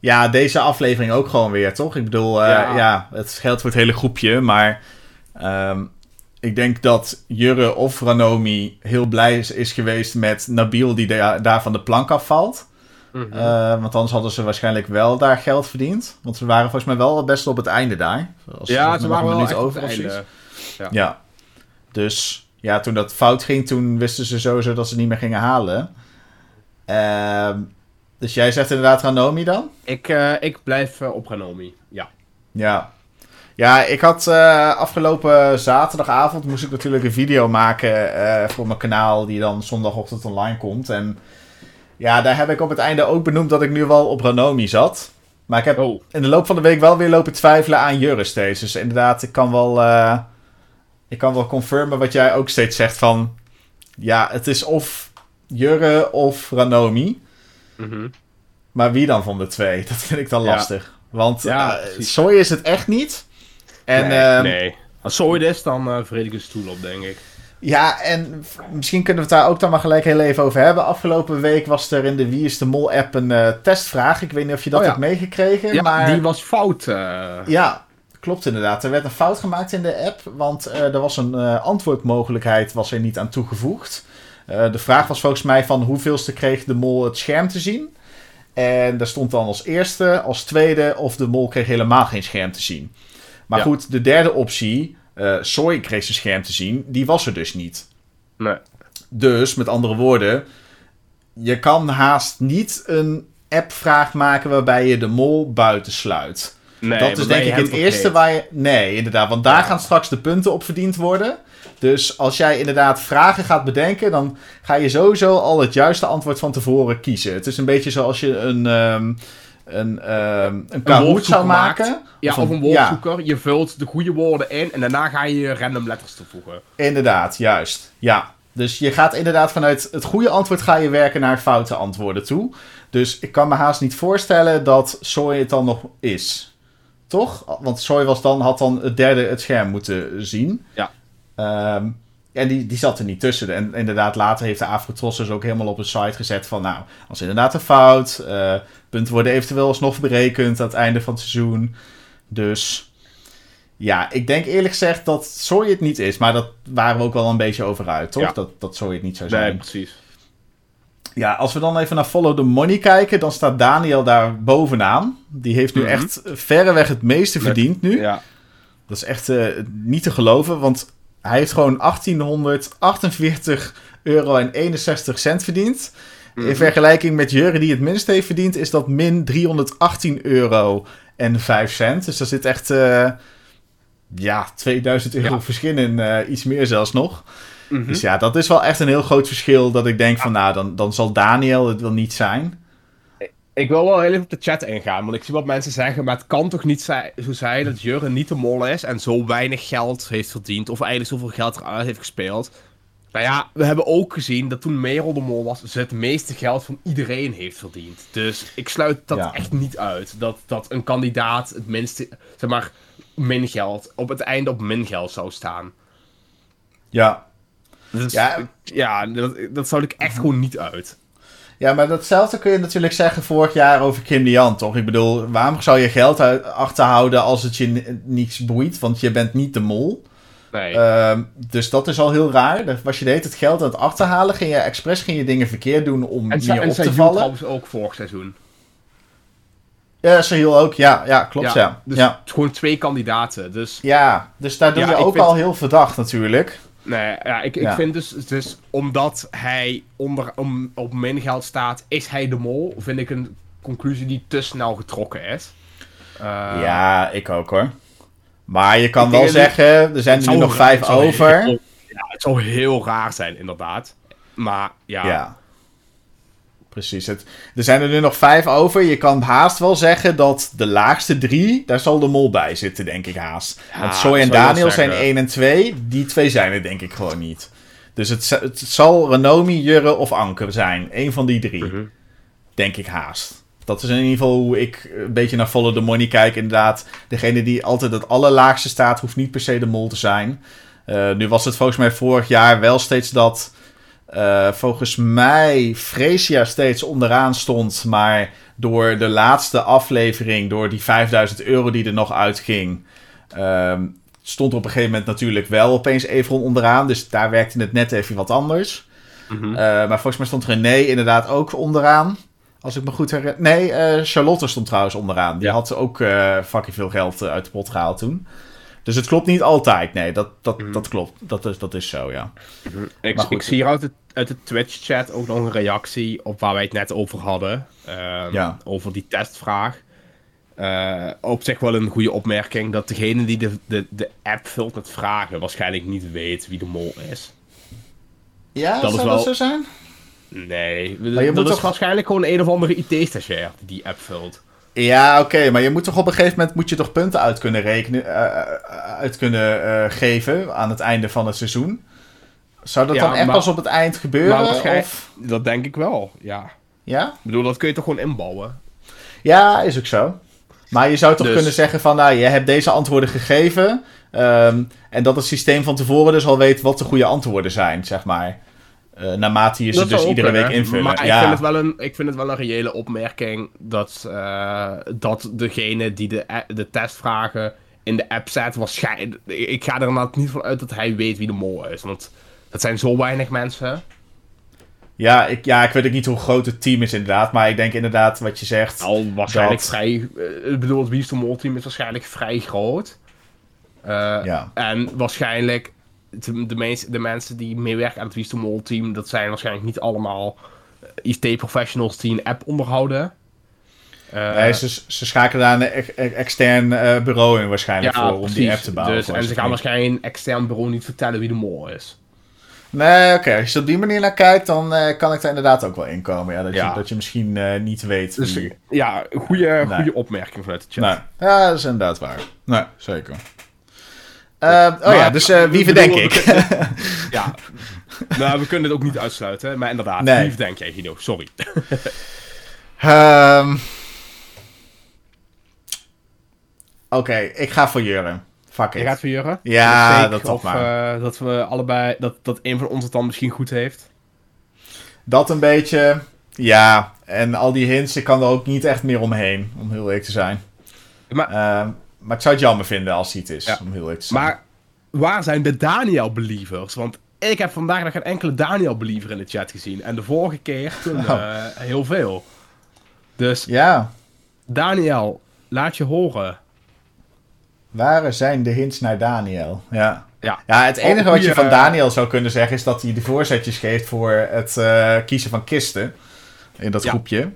Ja, deze aflevering ook gewoon weer, toch? Ik bedoel, uh, ja. het geldt voor het hele groepje. Maar um, ik denk dat Jurre of Ranomi heel blij is, is geweest met Nabil die daar van de plank afvalt. Mm -hmm. want anders hadden ze waarschijnlijk wel daar geld verdiend. Want ze waren volgens mij wel best op het einde daar. Als ja, ze waren wel echt over het einde. Ja. ja. Dus ja, toen dat fout ging, toen wisten ze sowieso dat ze niet meer gingen halen. Uh, dus jij zegt inderdaad Ranomi dan? Ik, uh, ik blijf uh, op Ranomi, ja. Ja. Ja, ik had uh, afgelopen zaterdagavond moest ik natuurlijk een video maken voor mijn kanaal die dan zondagochtend online komt. En ja, daar heb ik op het einde ook benoemd dat ik nu wel op Ranomi zat. Maar ik heb oh. in de loop van de week wel weer lopen twijfelen aan Jurre steeds. Dus inderdaad, ik kan wel ik kan wel confirmen wat jij ook steeds zegt van... Ja, het is of Jurre of Ranomi. Mm Maar wie dan van de twee? Dat vind ik dan lastig. Want ja, uh, Soy is het echt niet. En, nee, uh, nee. Als Soy is, dan uh, ik een stoel op, denk ik. Ja, en misschien kunnen we het daar ook dan maar gelijk heel even over hebben. Afgelopen week was er in de Wie is de Mol app een uh, testvraag. Ik weet niet of je dat oh, hebt meegekregen. Ja, maar... die was fout. Ja, Klopt inderdaad. Er werd een fout gemaakt in de app, want uh, er was een uh, antwoordmogelijkheid was er niet aan toegevoegd. Uh, de vraag was volgens mij van hoeveelste kreeg de mol het scherm te zien. En daar stond dan als eerste, als tweede of de mol kreeg helemaal geen scherm te zien. Maar ja. goed, de derde optie, Soy kreeg zijn scherm te zien, die was er dus niet. Nee. Dus, met andere woorden, je kan haast niet een appvraag maken waarbij je de mol buitensluit. Nee, dat is denk ik het eerste waar je. Nee, inderdaad. Want daar gaan straks de punten op verdiend worden. Dus als jij inderdaad vragen gaat bedenken, dan ga je sowieso al het juiste antwoord van tevoren kiezen. Het is een beetje zoals je een. Um, een, um, een zou maken. Ja, of een, woordzoeker. Je vult de goede woorden in en daarna ga je random letters toevoegen. Inderdaad, juist. Ja. Dus je gaat inderdaad vanuit het goede antwoord ga je werken naar foute antwoorden toe. Dus ik kan me haast niet voorstellen dat Soy het dan nog is. Toch? Want Soy was dan, had dan het derde het scherm moeten zien. Ja. Um, en die, die zat er niet tussen. En inderdaad, later heeft de Afrotros dus ook helemaal op een site gezet van... Nou, als inderdaad een fout. Uh, punten worden eventueel alsnog berekend aan het einde van het seizoen. Dus ja, ik denk eerlijk gezegd dat Soy het niet is. Maar dat waren we ook wel een beetje over uit, toch? Dat, dat Soy het niet zou zijn. Nee, precies. Ja, als we dan even naar Follow the Money kijken, dan staat Daniel daar bovenaan. Die heeft nu mm -hmm. echt verreweg het meeste verdiend nu. Ja. Dat is echt uh, niet te geloven, want hij heeft gewoon 1848 euro en 61 cent verdiend. Mm -hmm. In mhm. vergelijking met Jurre die het minst heeft verdiend, is dat min 318 euro en 5 cent. Dus daar zit echt, uh, ja, 2000 euro ja. verschil in, uh, iets meer zelfs nog. Mhm. Dus ja, dat is wel echt een heel groot verschil. Dat ik denk van, nou, dan, dan zal Daniel het wel niet zijn. Ik wil wel heel even op de chat ingaan, want ik zie wat mensen zeggen, maar het kan toch niet zo zijn dat Jurgen niet de mol is en zo weinig geld heeft verdiend, of eigenlijk zoveel geld eruit heeft gespeeld. Nou ja, we hebben ook gezien dat toen Merel de mol was, ze het meeste geld van iedereen heeft verdiend. Dus ik sluit dat echt niet uit, dat, dat een kandidaat het minste, zeg maar, min geld, op het einde op min geld zou staan. Ja, dus, ja, ja dat, dat zou ik echt gewoon niet uit. Ja, maar datzelfde kun je natuurlijk zeggen vorig jaar over Kim Lian, toch? Ik bedoel, waarom zou je geld achterhouden als het je niets boeit? Want je bent niet de mol. Nee. Ehm, dus dat is al heel raar. Was je deed het geld aan het achterhalen. Ging je expres ging je dingen verkeerd doen om en meer op te vallen. En ze ook vorig seizoen. Ja, Sahil ook. Ja, ja klopt. Ja, Dus ja. gewoon twee kandidaten. Dus... Ja, dus daar doe je ook al heel verdacht natuurlijk. Nee, ja, ik, ik vind dus, dus omdat hij onder, om, op min geld staat, is hij de mol. Vind ik een conclusie die te snel getrokken is. Uh, ja, ik ook hoor. Maar je kan wel zeggen, er zijn er nu nog vijf over. ja, het zou heel raar zijn, inderdaad. Maar ja. ja. Precies. Het, er zijn er nu nog vijf over. Je kan haast wel zeggen dat de laagste drie, daar zal de mol bij zitten, denk ik haast. Want Soy en Daniel zijn 1 en 2. Die twee zijn er denk ik gewoon niet. Dus het, het zal Renomi, Jurre of Anker zijn. Eén van die drie. Mhm. Denk ik haast. Dat is in ieder geval hoe ik een beetje naar Follow the Money kijk. Inderdaad, degene die altijd het allerlaagste staat, hoeft niet per se de mol te zijn. Uh, nu was het volgens mij vorig jaar wel steeds dat uh, volgens mij Freesia steeds onderaan stond. Maar door de laatste aflevering, door die 5000 euro die er nog uitging, um, stond er op een gegeven moment natuurlijk wel opeens Evron onderaan. Dus daar werkte het net even wat anders. Mm -hmm. uh, maar volgens mij stond René inderdaad ook onderaan. Als ik me goed herinner. Nee, uh, Charlotte stond trouwens onderaan. Die had ook fucking veel geld uit de pot gehaald toen. Dus het klopt niet altijd. Nee, dat, dat, mm. dat klopt. Dat is, dat is zo, ja. Mm. Ik, ik, zie hier uit de, uit de Twitch-chat ook nog een reactie op waar wij het net over hadden. Um, ja. Over die testvraag. Uh, op zich wel een goede opmerking dat degene die de, de, de app vult met vragen waarschijnlijk niet weet wie de mol is. Ja, dat zou is wel... dat zo zijn? Nee, maar je dat moet is toch... waarschijnlijk gewoon een of andere IT-stagiair die die app vult. Ja, oké, maar je moet toch op een gegeven moment moet je toch punten uit kunnen rekenen, uh, uit kunnen uh, geven aan het einde van het seizoen. Zou dat dan echt pas op het eind gebeuren? Of? Dat denk ik wel, ja. Ja? Ik bedoel, dat kun je toch gewoon inbouwen? Ja, is ook zo. Maar je zou toch dus- kunnen zeggen van, nou, je hebt deze antwoorden gegeven. Um, en dat het systeem van tevoren dus al weet wat de goede antwoorden zijn, zeg maar. Uh, naarmate je ze dus iedere week. Maar ja. ik, vind het wel een, ik vind het wel een reële opmerking dat, uh, dat degene die de, de testvragen in de app zet, waarschijnlijk. Ik ga er inderdaad niet van uit dat hij weet wie de mol is. Want dat zijn zo weinig mensen. Ja ik, ja, ik weet ook niet hoe groot het team is inderdaad. Maar ik denk inderdaad wat je zegt. Al waarschijnlijk vrij. Ik bedoel, het de Mol team is waarschijnlijk vrij groot. ja. En waarschijnlijk de, de, de mensen die meewerken aan het Wie Mol team, dat zijn waarschijnlijk niet allemaal eh, IT-professionals die een app onderhouden. Uh, nee, ze, ze schakelen daar een extern uh, bureau in waarschijnlijk voor om die app te bouwen. Dus, en ze gaan waarschijnlijk een extern bureau niet vertellen wie de mol is. Nee, oké. Als je op die manier naar kijkt, dan uh, kan ik er inderdaad ook wel inkomen. Ja, dat, Je, dat je misschien niet weet dus, wie... Ja, goede, nee. goede opmerking vanuit de chat. Nee. Ja, dat is inderdaad waar. Nee, zeker. Uh, oh ja, dus uh, wie verdenk ik? ja, nou, we kunnen het ook niet uitsluiten, maar inderdaad, nee. wie verdenk jij, Guido? Sorry. um... Oké, okay, ik ga voor Jurre. Fuck it. Je gaat voor Jurre? Ja, dat, dat toch maar. Uh, dat we allebei, dat, dat een van ons het dan misschien goed heeft. Dat een beetje, ja. En al die hints, ik kan er ook niet echt meer omheen, om heel eerlijk te zijn. Maar... Uh, maar ik zou het jammer vinden als hij het is, om heel te Maar waar zijn de Daniel-believers? Want ik heb vandaag nog geen enkele Daniel-believer in de chat gezien. En de vorige keer toen oh. uh, heel veel. Dus ja. Daniel, laat je horen. Waar zijn de hints naar Daniel? Ja. Ja, ja het enige wat je van Daniel zou kunnen zeggen is dat hij de voorzetjes geeft voor het uh, kiezen van kisten. In dat groepje.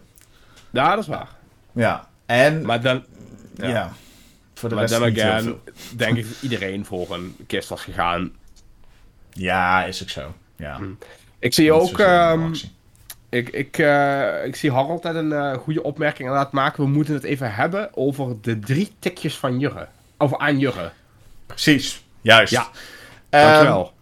Ja, dat is waar. Ja. En. Maar dan. ja. Voor de maar dan again, denk ik dat iedereen voor een kist was gegaan. Ja, is ook zo. Ja. Hm. Ik zie ook... Um, ik, ik, uh, ik zie Harold net een uh, goede opmerking aan laten maken. We moeten het even hebben over de drie tikjes van Jurre. Over aan Jurre. Precies, juist. Ja, dankjewel. Um,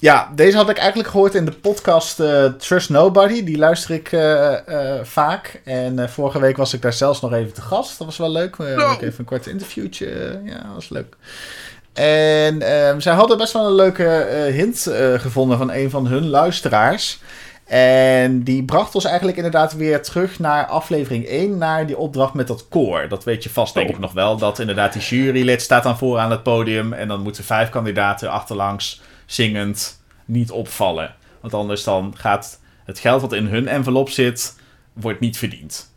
ja, deze had ik eigenlijk gehoord in de podcast uh, Trust Nobody. Die luister ik uh, uh, vaak. En vorige week was ik daar zelfs nog even te gast. Dat was wel leuk. We no. even een kort interviewtje. ja, dat was leuk. En ehm, zij hadden best wel een leuke hint gevonden van een van hun luisteraars. En die bracht ons eigenlijk inderdaad weer terug naar aflevering 1, naar die opdracht met dat koor. Dat weet je vast denk ik nog wel, dat inderdaad die jurylid staat dan voor aan het podium en dan moeten vijf kandidaten achterlangs zingend niet opvallen. Want anders dan gaat het geld wat in hun envelop zit, wordt niet verdiend.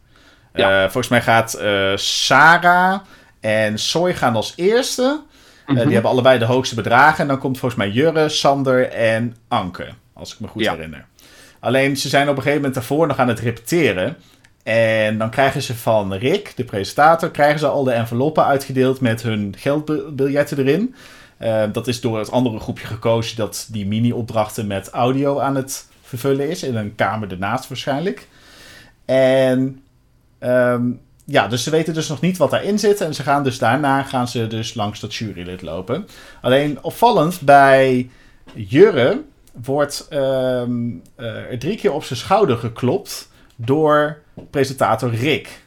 Ja. Uh, volgens mij gaat uh, Sarah en Soy gaan als eerste. Uh, Die hebben allebei de hoogste bedragen. En dan komt volgens mij Jurre, Sander en Anke. Als ik me goed herinner. Alleen ze zijn op een gegeven moment daarvoor nog aan het repeteren. En dan krijgen ze van Rick, de presentator, krijgen ze al de enveloppen uitgedeeld met hun geldbiljetten erin. Uh, dat is door het andere groepje gekozen dat die mini-opdrachten met audio aan het vervullen is. In een kamer ernaast waarschijnlijk. En um, ja, dus ze weten dus nog niet wat daarin zit. En ze gaan dus daarna gaan ze dus langs dat jurylid lopen. Alleen opvallend bij Jurre wordt um, drie keer op zijn schouder geklopt door presentator Rick.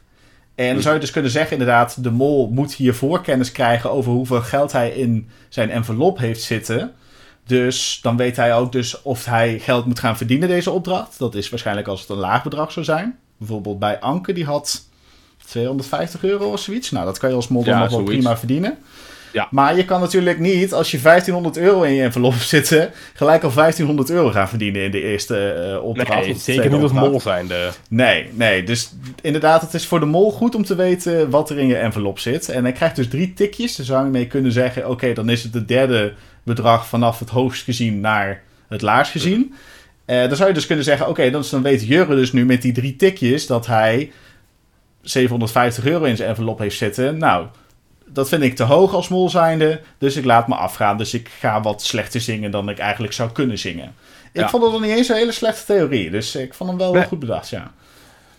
En dan zou je dus kunnen zeggen, inderdaad, de mol moet hier voorkennis krijgen over hoeveel geld hij in zijn envelop heeft zitten. Dus dan weet hij ook dus of hij geld moet gaan verdienen, deze opdracht. Dat is waarschijnlijk als het een laag bedrag zou zijn. Bijvoorbeeld bij Anke, die had 250 euro of zoiets. Nou, dat kan je als mol ja, nog wel prima verdienen. Ja. Maar je kan natuurlijk niet, als je 1500 euro in je envelop zitten, gelijk al 1500 euro gaan verdienen in de eerste uh, opdracht. Nee, zeker niet als mol zijn. De... Nee, nee. Dus inderdaad, het is voor de mol goed om te weten wat er in je envelop zit. En hij krijgt dus drie tikjes. Daar zou je mee kunnen zeggen, oké, dan is het het derde bedrag vanaf het hoogst gezien naar het laagst gezien. Uh, dan zou je dus kunnen zeggen, oké, dan, dan weet Jurre dus nu met die drie tikjes dat hij 750 euro in zijn envelop heeft zitten. Nou, dat vind ik te hoog als mol zijnde. Dus ik laat me afgaan. Dus ik ga wat slechter zingen dan ik eigenlijk zou kunnen zingen. Ik vond het nog niet eens een hele slechte theorie. Dus ik vond hem wel, wel goed bedacht, ja.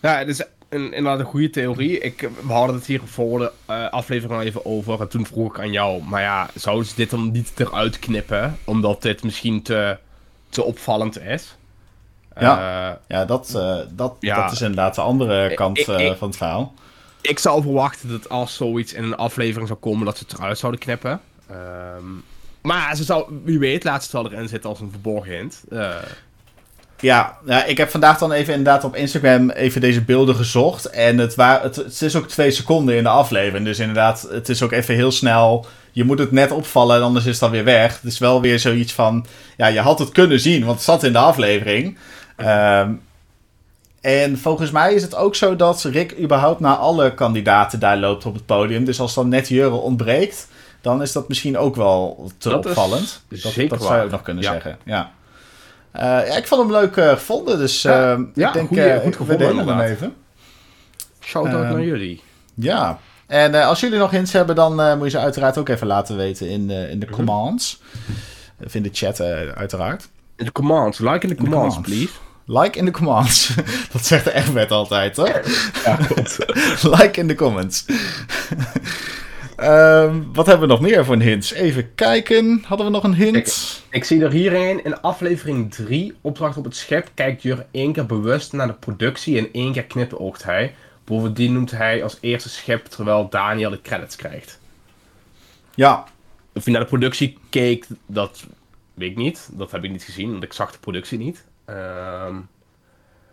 Ja, het is een, inderdaad een goede theorie. Ik, we hadden het hier voor de uh, aflevering al even over. En toen vroeg ik aan jou. Maar ja, zouden ze dit dan niet eruit knippen? Omdat dit misschien te, te opvallend is? Ja, uh, ja, dat, uh, dat, ja. dat is inderdaad de andere kant ik, ik, van het verhaal ik zou verwachten dat als zoiets in een aflevering zou komen, dat ze het eruit zouden knippen. Um, maar ze zou, wie weet, laat het wel erin zitten als een verborgen hint. Uh. Ja, ik heb vandaag dan even inderdaad op Instagram even deze beelden gezocht. En het, waar, het, het is ook twee seconden in de aflevering. Dus inderdaad, het is ook even heel snel. Je moet het net opvallen, anders is het dan weer weg. Het is wel weer zoiets van... Ja, je had het kunnen zien, want het zat in de aflevering. Um, en volgens mij is het ook zo dat Rick überhaupt naar alle kandidaten daar loopt op het podium. Dus als dan net Jurre ontbreekt, dan is dat misschien ook wel te opvallend. dat, dat zou je ook nog kunnen zeggen. Ja. Uh, ja, ik vond hem leuk uh, gevonden, dus ja, uh, ja, ik denk goeie, goed gevonden hem even. Shout-out naar jullie. Ja, en als jullie nog hints hebben, dan moet je ze uiteraard ook even laten weten in, in de mhm. comments. Of in de chat uiteraard. In de comments, like in de comments. please. Like in de comments. Dat zegt de Egbert altijd, hoor. Ja, like in de comments. um, wat hebben we nog meer voor een hint? Even kijken. Hadden we nog een hint? Ik, ik zie er hierin in aflevering 3, opdracht op het schip, kijkt Jur één keer bewust naar de productie en één keer knipoogt hij. Bovendien noemt hij als eerste schip terwijl Daniel de credits krijgt. Ja. Of hij naar de productie keek, dat weet ik niet. Dat heb ik niet gezien, want ik zag de productie niet. Um,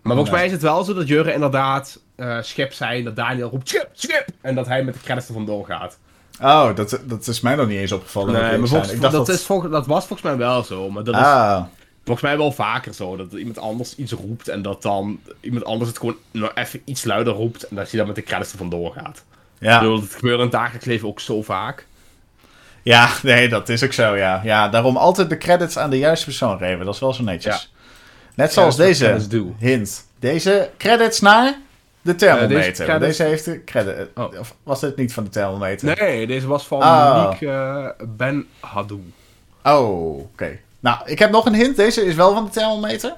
maar volgens mij is het wel zo dat Jurre inderdaad uh, schip zei dat Daniel roept schip, schip! En dat hij met de credits er vandoor gaat. Oh, dat, dat is mij nog niet eens opgevallen. Nee, maar volgens, dat, dat... Is volgens, dat was volgens mij wel zo. Maar dat ah. is volgens mij wel vaker zo. Dat iemand anders iets roept en dat dan iemand anders het gewoon nog even iets luider roept. En dat hij dan met de credits er vandoor gaat. Ja. Ik bedoel, dat gebeurt in het dagelijks leven ook zo vaak. Ja, nee, dat is ook zo, ja. Ja, daarom altijd de credits aan de juiste persoon geven. Dat is wel zo netjes. Ja. Net zoals deze hint. Deze credits naar de thermometer. deze, deze, heeft de credit. Oh. Of was dit niet van de thermometer? Nee, deze was van oh. Monique uh, Ben Hadou. Oh, oké. Nou, ik heb nog een hint. Deze is wel van de thermometer.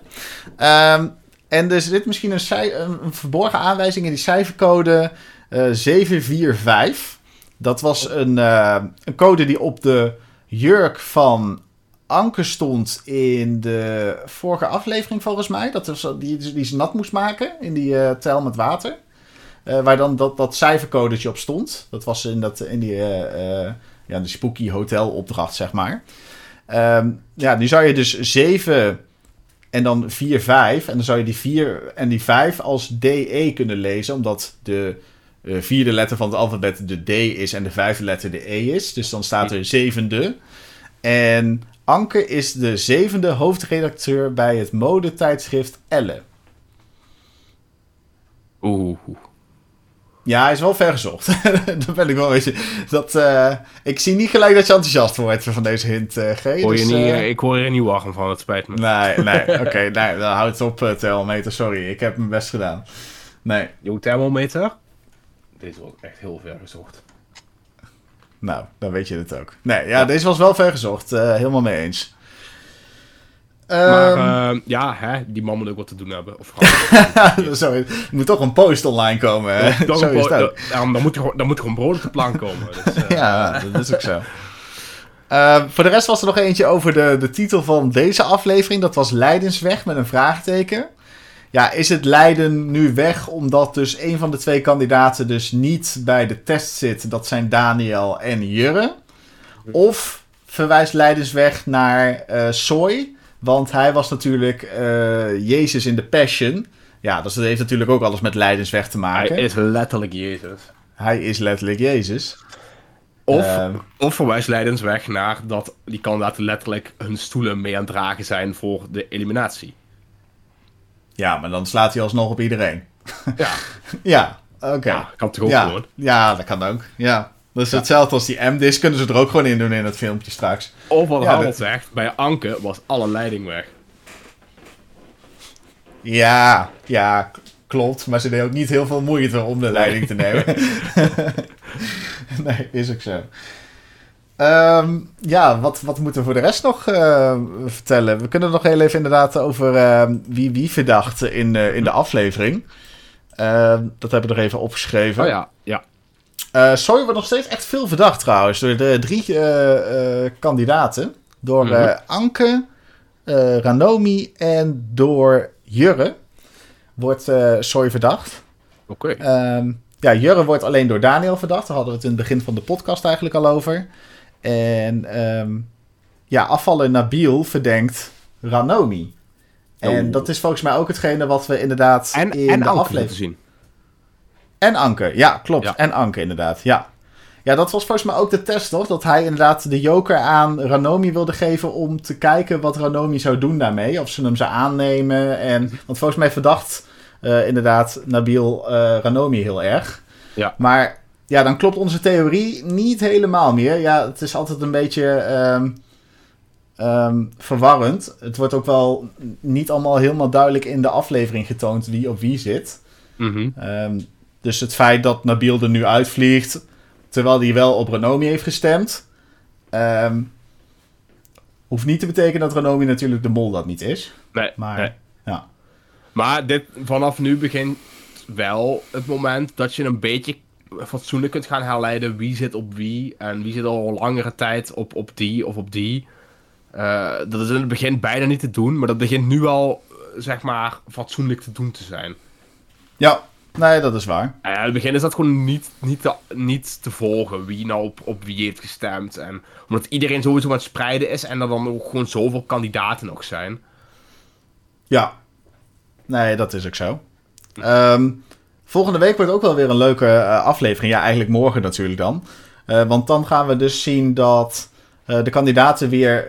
Um, en er zit misschien een, een, verborgen aanwijzing in die cijfercode uh, eh, 745. Dat was een, uh, een code die op de jurk van Anke stond in de vorige aflevering volgens mij. Dat was, die, die ze nat moest maken in die uh, tel met water. Uh, waar dan dat, dat cijfercodetje op stond. Dat was in, dat, in die, uh, ja, de spooky hotel opdracht, zeg maar. Um, ja, nu zou je dus 7 En dan 4, 5. En dan zou je die 4 en die 5 als DE kunnen lezen, omdat de vierde letter van het alfabet de D is en de vijfde letter de E is. Dus dan staat er zevende. En Anke is de zevende hoofdredacteur bij het modetijdschrift Elle. Oeh. Ja, hij is wel ver gezocht. Dan ben ik wel een beetje. Dat, uh, ik zie niet gelijk dat je enthousiast wordt van deze hint, uh, G. Hoor je dus, niet, uh, ik hoor er niet wachten van, het spijt me. Nee, nee, oké. Okay, nee, dan houd het op, uh, thermometer. Sorry, ik heb mijn best gedaan. Nee. Jouw thermometer? Deze was echt heel ver gezocht. Nou, dan weet je het ook. Nee, ja, ja. deze was wel ver gezocht. helemaal mee eens. Maar uh, ja, hè, die man moet ook wat te doen hebben. Of Sorry, er moet toch een post online komen. Hè? Zo is het dan, dan, moet er, dan moet er gewoon brood op de plank komen. Dus, uh... ja, dat is ook zo. Uh, voor de rest was er nog eentje over de, de titel van deze aflevering. Dat was Leidensweg met een vraagteken. Ja, is het Leiden nu weg omdat dus een van de twee kandidaten dus niet bij de test zit? Dat zijn Daniel en Jurre. Of verwijst Leidensweg naar uh, Soy? Want hij was natuurlijk uh, Jezus in de Passion. Ja, dus dat heeft natuurlijk ook alles met Leidensweg te maken. Hij is letterlijk Jezus. Hij is letterlijk Jezus. Of, uh, of verwijst Leidensweg naar dat die kandidaten letterlijk hun stoelen mee aan het dragen zijn voor de eliminatie. Ja, maar dan slaat hij alsnog op iedereen. Ja. ja, oké. Ja, kan toch ook ja. gewoon? Ja, dat kan ook. Ja. Dat is hetzelfde als die M-disc, kunnen ze er ook gewoon in doen in het filmpje straks. Of wat ja, Harold zegt, bij Anke was alle leiding weg. Ja, ja, klopt. Maar ze deed ook niet heel veel moeite om de leiding te nemen. nee, is ook zo. Um, ja, wat, wat moeten we voor de rest nog uh, vertellen? We kunnen nog heel even inderdaad over uh, wie wie verdacht in, uh, in de aflevering. dat hebben we er even opgeschreven. Oh ja, ja. Uh, Soy wordt nog steeds echt veel verdacht trouwens door de drie kandidaten. Door mm -hmm. Anke, Ranomi en door Jurre wordt Soy verdacht. Oké. Okay. Um, ja, Jurre wordt alleen door Daniel verdacht. Daar hadden we het in het begin van de podcast eigenlijk al over. En um, ja, afvallen Nabil verdenkt Ranomi. En oh. dat is volgens mij ook hetgene wat we inderdaad en, in en de aflevering zien. En Anke, ja, klopt. Ja. En Anke, inderdaad, ja. Ja, dat was volgens mij ook de test, toch? Dat hij inderdaad de joker aan Ranomi wilde geven om te kijken wat Ranomi zou doen daarmee. Of ze hem zou aannemen. En, want volgens mij verdacht uh, inderdaad Nabil uh, Ranomi heel erg. Ja. Maar ja, dan klopt onze theorie niet helemaal meer. Ja, het is altijd een beetje um, um, verwarrend. Het wordt ook wel niet allemaal helemaal duidelijk in de aflevering getoond wie op wie zit. Mm -hmm. um, dus het feit dat Nabil er nu uitvliegt, terwijl hij wel op Renomi heeft gestemd, hoeft niet te betekenen dat Renomi natuurlijk de mol dat niet is. Nee, maar, nee. Ja. maar dit, vanaf nu begint wel het moment dat je een beetje fatsoenlijk kunt gaan herleiden wie zit op wie en wie zit al langere tijd op, op die of op die. Uh, dat is in het begin bijna niet te doen, maar dat begint nu al, zeg maar, fatsoenlijk te doen te zijn. Ja, Nee, dat is waar. Ja, in het begin is dat gewoon niet, niet, te, niet te volgen wie nou op, op wie heeft gestemd. En omdat iedereen sowieso aan het spreiden is en er dan ook gewoon zoveel kandidaten nog zijn. Ja. Nee, dat is ook zo. Um, volgende week wordt ook wel weer een leuke uh, aflevering. Ja, eigenlijk morgen natuurlijk dan. Uh, want dan gaan we dus zien dat uh, de kandidaten weer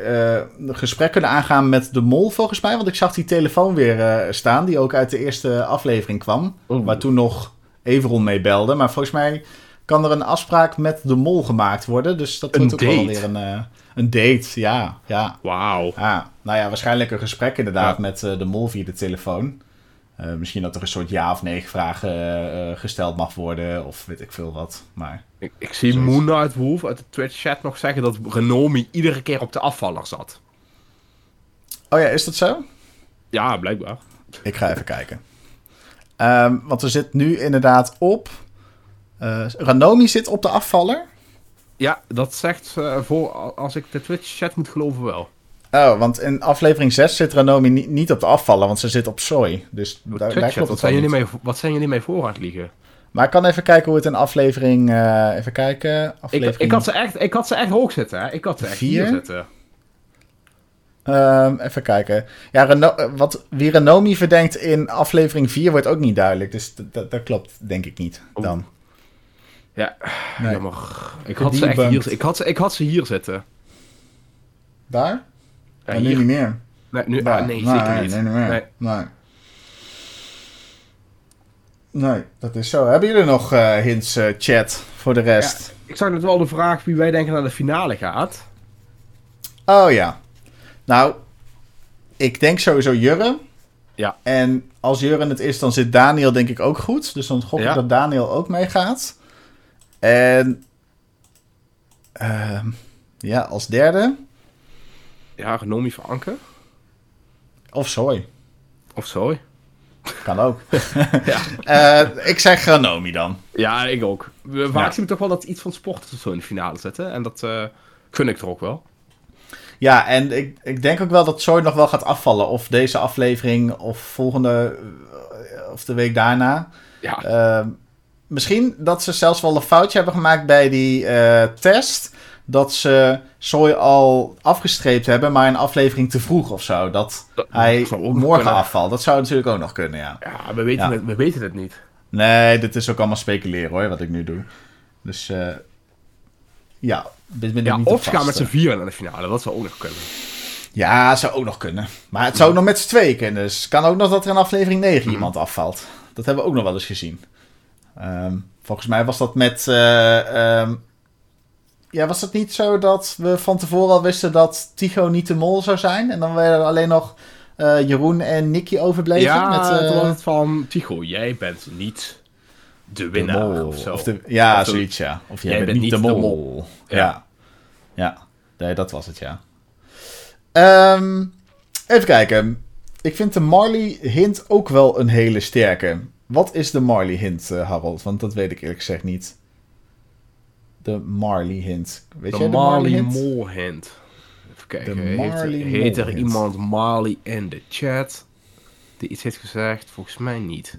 gesprek kunnen aangaan met de mol, volgens mij. Want ik zag die telefoon weer staan, die ook uit de eerste aflevering kwam. Oeh. Waar toen nog Everon mee belde. Maar volgens mij kan er een afspraak met de mol gemaakt worden. Dus dat wordt ook date. wel weer een, een date. Ja, ja. Wauw. Ja, nou ja, waarschijnlijk een gesprek inderdaad ja. met de mol via de telefoon. Uh, misschien dat er een soort ja of nee vragen uh, gesteld mag worden, of weet ik veel wat. Maar, ik, ik zie zoiets. Moonlight Wolf uit de Twitch-chat nog zeggen dat Renomi iedere keer op de afvaller zat. Oh ja, is dat zo? Ja, blijkbaar. Ik ga even kijken. Um, want er zit nu inderdaad op. Uh, Ranomi zit op de afvaller. Ja, dat zegt voor als ik de Twitch-chat moet geloven wel. Oh, want in aflevering 6 zit Ranomi niet, niet op de afvallen, want ze zit op soy. Dus daar, daar klopt wat, het zijn jullie mee, wat zijn jullie mee voor aan het liegen? Maar ik kan even kijken hoe het in aflevering... Uh, even kijken. Aflevering ik, ik, had ze echt, ik had ze echt hoog zitten, hè. Ik had ze echt Vier? hier zitten. Um, even kijken. Ja, Reno wat, wie Renomi verdenkt in aflevering 4 wordt ook niet duidelijk. Dus dat klopt denk ik niet dan. Ja, nee. jammer. Ik had, ze echt hier, ik, had ze, ik had ze hier zitten. Daar? Ja, nu niet meer. Nee, nu, ah, nee, zeker niet. Nee, nee, nee. nee. Nee, dat is zo. Hebben jullie nog uh, hints, uh, chat, voor de rest? Ja, ik zag net wel de vraag wie wij denken naar de finale gaat. Oh ja. Nou, ik denk sowieso Jurre. Ja. En als Jurre het is, dan zit Daniel denk ik ook goed. Dus dan gok ik dat Daniel ook meegaat. En... Uh, ja, als derde... Ja, Genomi van Anke. Of Zooi. Of Zooi. Kan ook. ja. Uh, ik zeg Granomi dan. Ja, ik ook. We zien toch wel dat iets van sport of zo in de finale zetten. En dat uh, gun ik er ook wel. Ja, en ik, ik denk ook wel dat Zooi nog wel gaat afvallen. Of deze aflevering, of volgende, eh, of de week daarna. Ja. Uh, misschien dat ze zelfs wel een foutje hebben gemaakt bij die test dat ze Soy al afgestreept hebben, maar een aflevering te vroeg of zo. Dat, hij morgen afvalt. Dat zou natuurlijk ook nog kunnen, ja. Ja, we weten, Het, we weten het niet. Nee, dit is ook allemaal speculeren hoor, wat ik nu doe. Dus uh, ja, ben, ja, of ze gaan met z'n vieren naar de finale. Dat zou ook nog kunnen. Ja, zou ook nog kunnen. Maar het zou ook nog met z'n tweeën kunnen. Dus het kan ook nog dat er in aflevering 9 hmm. iemand afvalt. Dat hebben we ook nog wel eens gezien. Um, volgens mij was dat met... Uh, um, ja, was het niet zo dat we van tevoren al wisten dat Tycho niet de mol zou zijn? En dan werden er alleen nog uh, Jeroen en Nicky overbleven? Ja, met, uh, het van Tycho, jij bent niet de winnaar of zo. Of de, ja, zoiets, ja. Of jij, bent, niet de mol. Ja. ja. Nee, dat was het, ja. Um, even kijken. Ik vind de Marley-hint ook wel een hele sterke. Wat is de Marley-hint, uh, Harold? Want dat weet ik eerlijk gezegd niet de Marley hint. Weet de jij de Marley, Marley hint? Even kijken. De Marley heet, heet er iemand Marley in de chat die iets heeft gezegd? Volgens mij niet.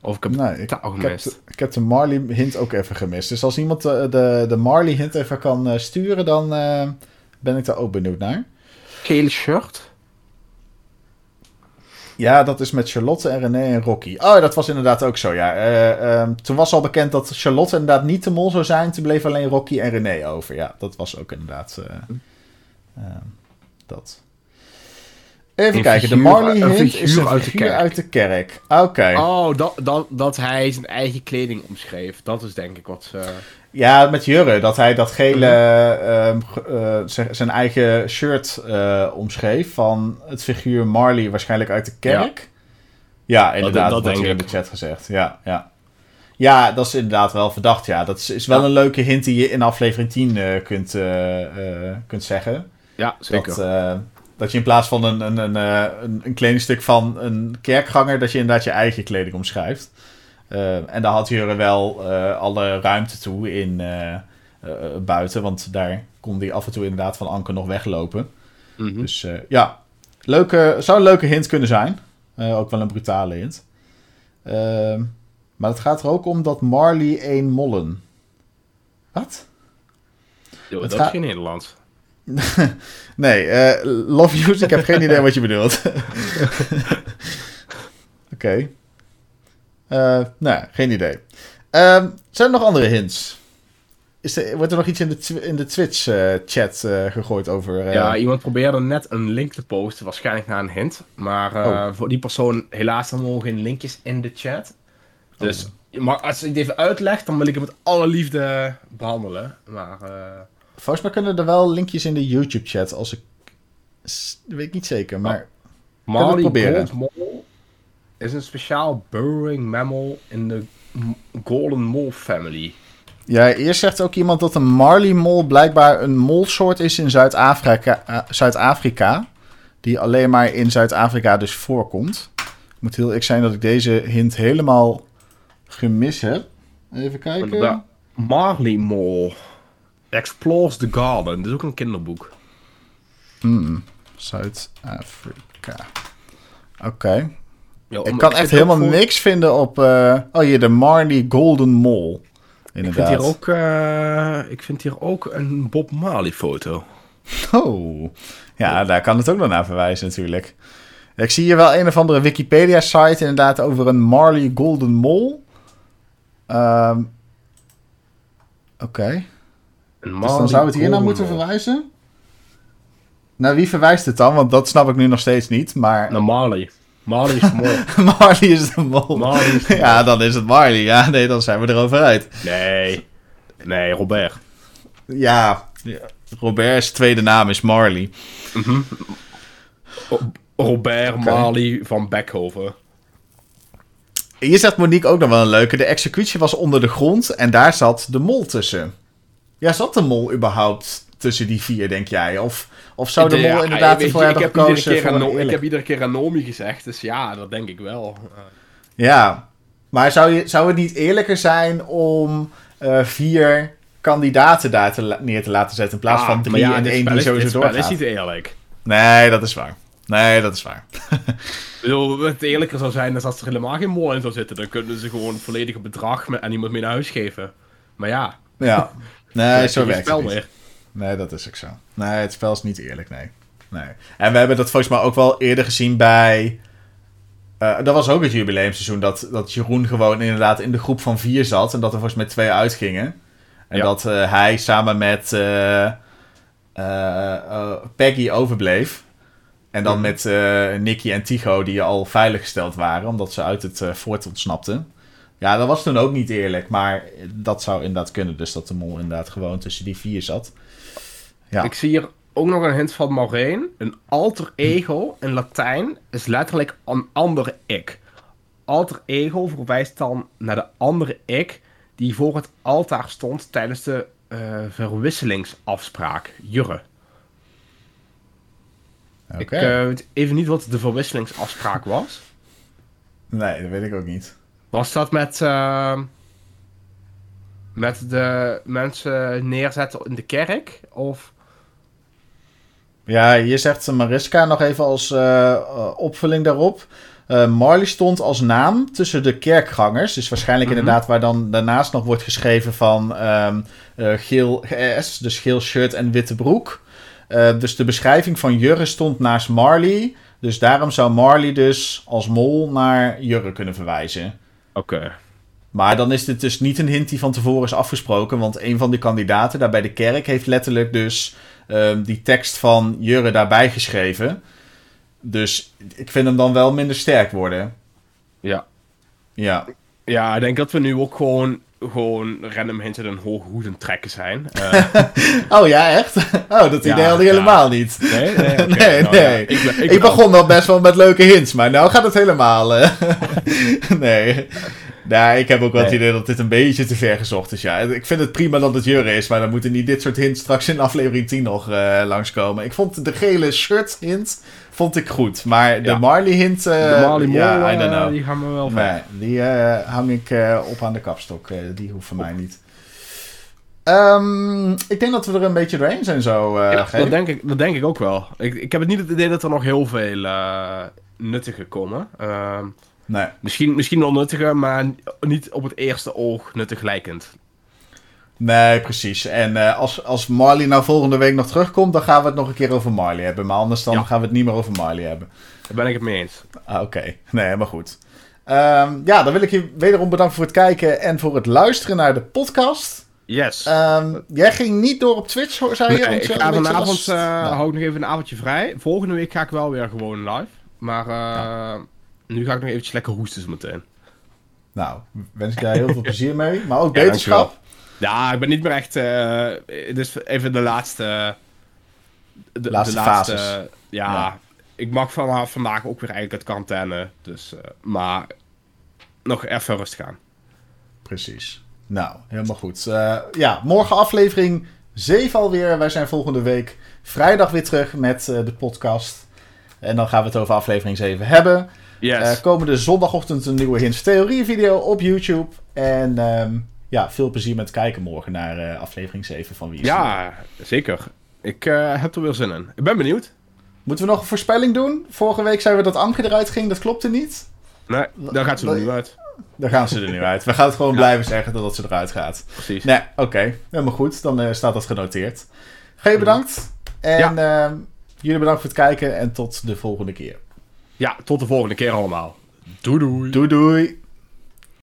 Of ik heb nee, ik, gemist. Ik heb, de, ik heb de Marley hint ook even gemist. Dus als iemand de, de, de Marley hint even kan uh, sturen, dan uh, ben ik daar ook benieuwd naar. Geel shirt? Ja, dat is met Charlotte en René en Rocky. Oh, dat was inderdaad ook zo, ja. Uh, um, toen was al bekend dat Charlotte inderdaad niet de mol zou zijn. Toen bleef alleen Rocky en René over. Ja, dat was ook inderdaad uh, uh, dat. Even kijken, de Marley hint is een uit de kerk. Uit de kerk. Oké. Oh, dat, dat, dat hij zijn eigen kleding omschreef. Dat is denk ik wat... Ja, met Jurre. Dat hij dat gele, uh, zijn eigen shirt uh, omschreef van het figuur Marley waarschijnlijk uit de kerk. Ja, ja inderdaad. Dat, wordt hier in de chat gezegd. Ja, ja. ja, dat is inderdaad wel verdacht. Ja, dat is, is wel een leuke hint die je in aflevering 10 uh, kunt, kunt zeggen. Ja, zeker. Dat, dat je in plaats van een, een, een, een, een kledingstuk van een kerkganger, dat je inderdaad je eigen kleding omschrijft. Uh, en daar had Jurre wel uh, alle ruimte toe in uh, buiten. Want daar kon hij af en toe inderdaad van Anker nog weglopen. Mm -hmm. Dus ja, leuke, zou een leuke hint kunnen zijn. ook wel een brutale hint. Ehm, maar het gaat er ook om dat Marley een mollen. Wat? Yo, dat is geen Nederlands. nee, Love Yous, ik heb geen idee wat je bedoelt. Oké. Nou, geen idee. Uh, zijn er nog andere hints? Is er, wordt er nog iets in de, in de Twitch-chat uh, gegooid over... Ja, iemand probeerde net een link te posten, waarschijnlijk naar een hint. Maar oh. voor die persoon, helaas, dan mogen geen linkjes in de chat. Dus oh. maar als ik het even uitleg, dan wil ik het met alle liefde behandelen. Maar... Volgens mij kunnen er wel linkjes in de YouTube-chat, als ik... Dat weet ik niet zeker, maar... Oh. Marley proberen is een speciaal burrowing mammal in de Golden Mole family. Ja, eerst zegt ook iemand dat een Marley mol blijkbaar een molsoort is in Zuid-Afrika, uh, Zuid-Afrika die alleen maar in Zuid-Afrika dus voorkomt. Ik moet heel ik zijn dat ik deze hint helemaal gemist heb. Even kijken. Marley mol explores the garden. Dit is ook een kinderboek. Hmm, Zuid-Afrika. Oké ik kan echt helemaal niks vinden op... Uh, oh, hier, de Marley Golden Mall. Inderdaad. Ik vind hier ook, uh, ik vind hier ook een Bob Marley foto. Oh, ja, daar kan het ook nog naar verwijzen natuurlijk. Ik zie hier wel een of andere Wikipedia-site inderdaad over een Marley Golden Mole. Um, Oké. Okay. Dus dan zou het hier naar moeten verwijzen? Naar wie verwijst het dan? Want dat snap ik nu nog steeds niet, maar... Naar Marley. Marley is de mol. Marley is de mol. Marley is Ja, dan is het Marley. Ja, nee, dan zijn we erover uit. Nee. Nee, Robert. Ja, Robert's tweede naam is Marley. Mhm. Robert Marley van Beckhoven. Hier zegt Monique ook nog wel een leuke. De executie was onder de grond en daar zat de mol tussen. Ja, zat de mol überhaupt tussen die vier, denk jij? Of, of zou de mol inderdaad ervoor hebben ik gekozen? Voor ik heb iedere keer Anomi gezegd, dus ja, dat denk ik wel. Ja, maar zou, je, zou het niet eerlijker zijn om uh, vier kandidaten daar te, neer te laten zetten in plaats ah, van drie ja, en één die sowieso doorgaat? Dat is niet eerlijk. Nee, dat is waar. Nee, dat is waar. bedoel, het eerlijker zou zijn als er helemaal geen mol in zou zitten. Dan kunnen ze gewoon volledige bedrag met, aan iemand mee naar huis geven. Maar ja. Ja. Nee, zo werkt het niet. Nee, dat is ook zo. Nee, het spel is niet eerlijk, nee. nee. En we hebben dat volgens mij ook wel eerder gezien bij... Uh, dat was ook het jubileumseizoen, dat, dat Jeroen gewoon inderdaad in de groep van vier zat. En dat er volgens mij twee uitgingen. En dat uh, hij samen met uh, Peggy overbleef. En dan met Nicky en Tycho die al veiliggesteld waren, omdat ze uit het fort ontsnapten. Ja, dat was toen ook niet eerlijk, maar dat zou inderdaad kunnen. Dus dat de mol inderdaad gewoon tussen die vier zat. Ja. Ik zie hier ook nog een hint van Maureen. Een alter ego in Latijn is letterlijk een andere ik. Alter ego verwijst dan naar de andere ik die voor het altaar stond tijdens de uh, verwisselingsafspraak, Jurre. Ik uh, weet even niet wat de verwisselingsafspraak was. Nee, dat weet ik ook niet. Was dat met, uh, met de mensen neerzetten in de kerk? Of... Ja, je zegt Mariska nog even als uh, opvulling daarop. Uh, Marley stond als naam tussen de kerkgangers. Dus waarschijnlijk mhm. inderdaad waar dan daarnaast nog wordt geschreven van um, geel S, dus geel shirt en witte broek. Uh, dus de beschrijving van Jurre stond naast Marley. Dus daarom zou Marley dus als mol naar Jurre kunnen verwijzen. Oké. Maar dan is dit dus niet een hint die van tevoren is afgesproken. Want een van de kandidaten daar bij de kerk heeft letterlijk dus uh, die tekst van Jurre daarbij geschreven. Dus ik vind hem dan wel minder sterk worden. Ja. Ja. Ja, ik denk dat we nu ook gewoon gewoon random hinten en hoge hoeden trekken zijn. Uh... oh ja, echt? Oh, dat idee had ik helemaal niet. Nee, nee, okay. nee. Nou, nee. Ja, ik, ik, begon wel best wel met leuke hints, maar nou gaat het helemaal. Uh... nee. Nou, ik heb ook wel het idee dat dit een beetje te ver gezocht is. Ja, ik vind het prima dat het Jurre is, maar dan moeten niet dit soort hints straks in aflevering 10 nog uh, langskomen. Ik vond de gele shirt hint vond ik goed. Maar de Marley hint... Uh, de Marley ja, I don't know. die gaan we wel. Nee, die uh, hang ik op aan de kapstok. die hoeft voor mij niet. Um, ik denk dat we er een beetje doorheen zijn zo, ja, dat, denk ik, dat denk ik ook wel. Ik, ik heb het niet het idee dat er nog heel veel nuttige komen. Ehm, nee. Misschien, misschien wel nuttige, maar niet op het eerste oog nuttig lijkend. Nee, precies. En uh, als, als Marley nou volgende week nog terugkomt, dan gaan we het nog een keer over Marley hebben. Maar anders dan gaan we het niet meer over Marley hebben. Daar ben ik het mee eens. Ah, Oké, nee, helemaal goed. Um, ja, dan wil ik je wederom bedanken voor het kijken en voor het luisteren naar de podcast. Yes. Um, jij ging niet door op Twitch, zei je? Nee, ik ga vanavond, uh, nou. hou ik nog even een avondje vrij. Volgende week ga ik wel weer gewoon live. Maar uh, nu ga ik nog eventjes lekker hoesten zo meteen. Nou, wens ik jij heel veel plezier mee. Maar ook beterschap. Ja, ik ben niet meer echt. Uh, dus even de laatste. De laatste, de laatste ja, ik mag vanaf vandaag ook weer eigenlijk uit quarantaine. Dus, uh, maar nog even rustig aan. Precies. Nou, helemaal goed. Uh, ja, morgen aflevering 7 alweer. Wij zijn volgende week vrijdag weer terug met de podcast. En dan gaan we het over aflevering 7 hebben. Yes. komende zondagochtend een nieuwe Hints Theorie video op YouTube. En um, ja, veel plezier met kijken morgen naar uh, aflevering 7 van Wie is Ja, zeker. Ik uh, heb er weer zin in. Ik ben benieuwd. Moeten we nog een voorspelling doen? Vorige week zeiden we dat Anke eruit ging, dat klopte niet. Nee, daar gaat ze er nu uit. Daar gaan ze er nu uit. We gaan het gewoon blijven zeggen dat ze eruit gaat. Precies. Nee, oké. Okay. Helemaal goed. Dan uh, staat dat genoteerd. Je bedankt. En ehm, jullie bedankt voor het kijken en tot de volgende keer. Ja, tot de volgende keer allemaal. Doei doei. Doei doei.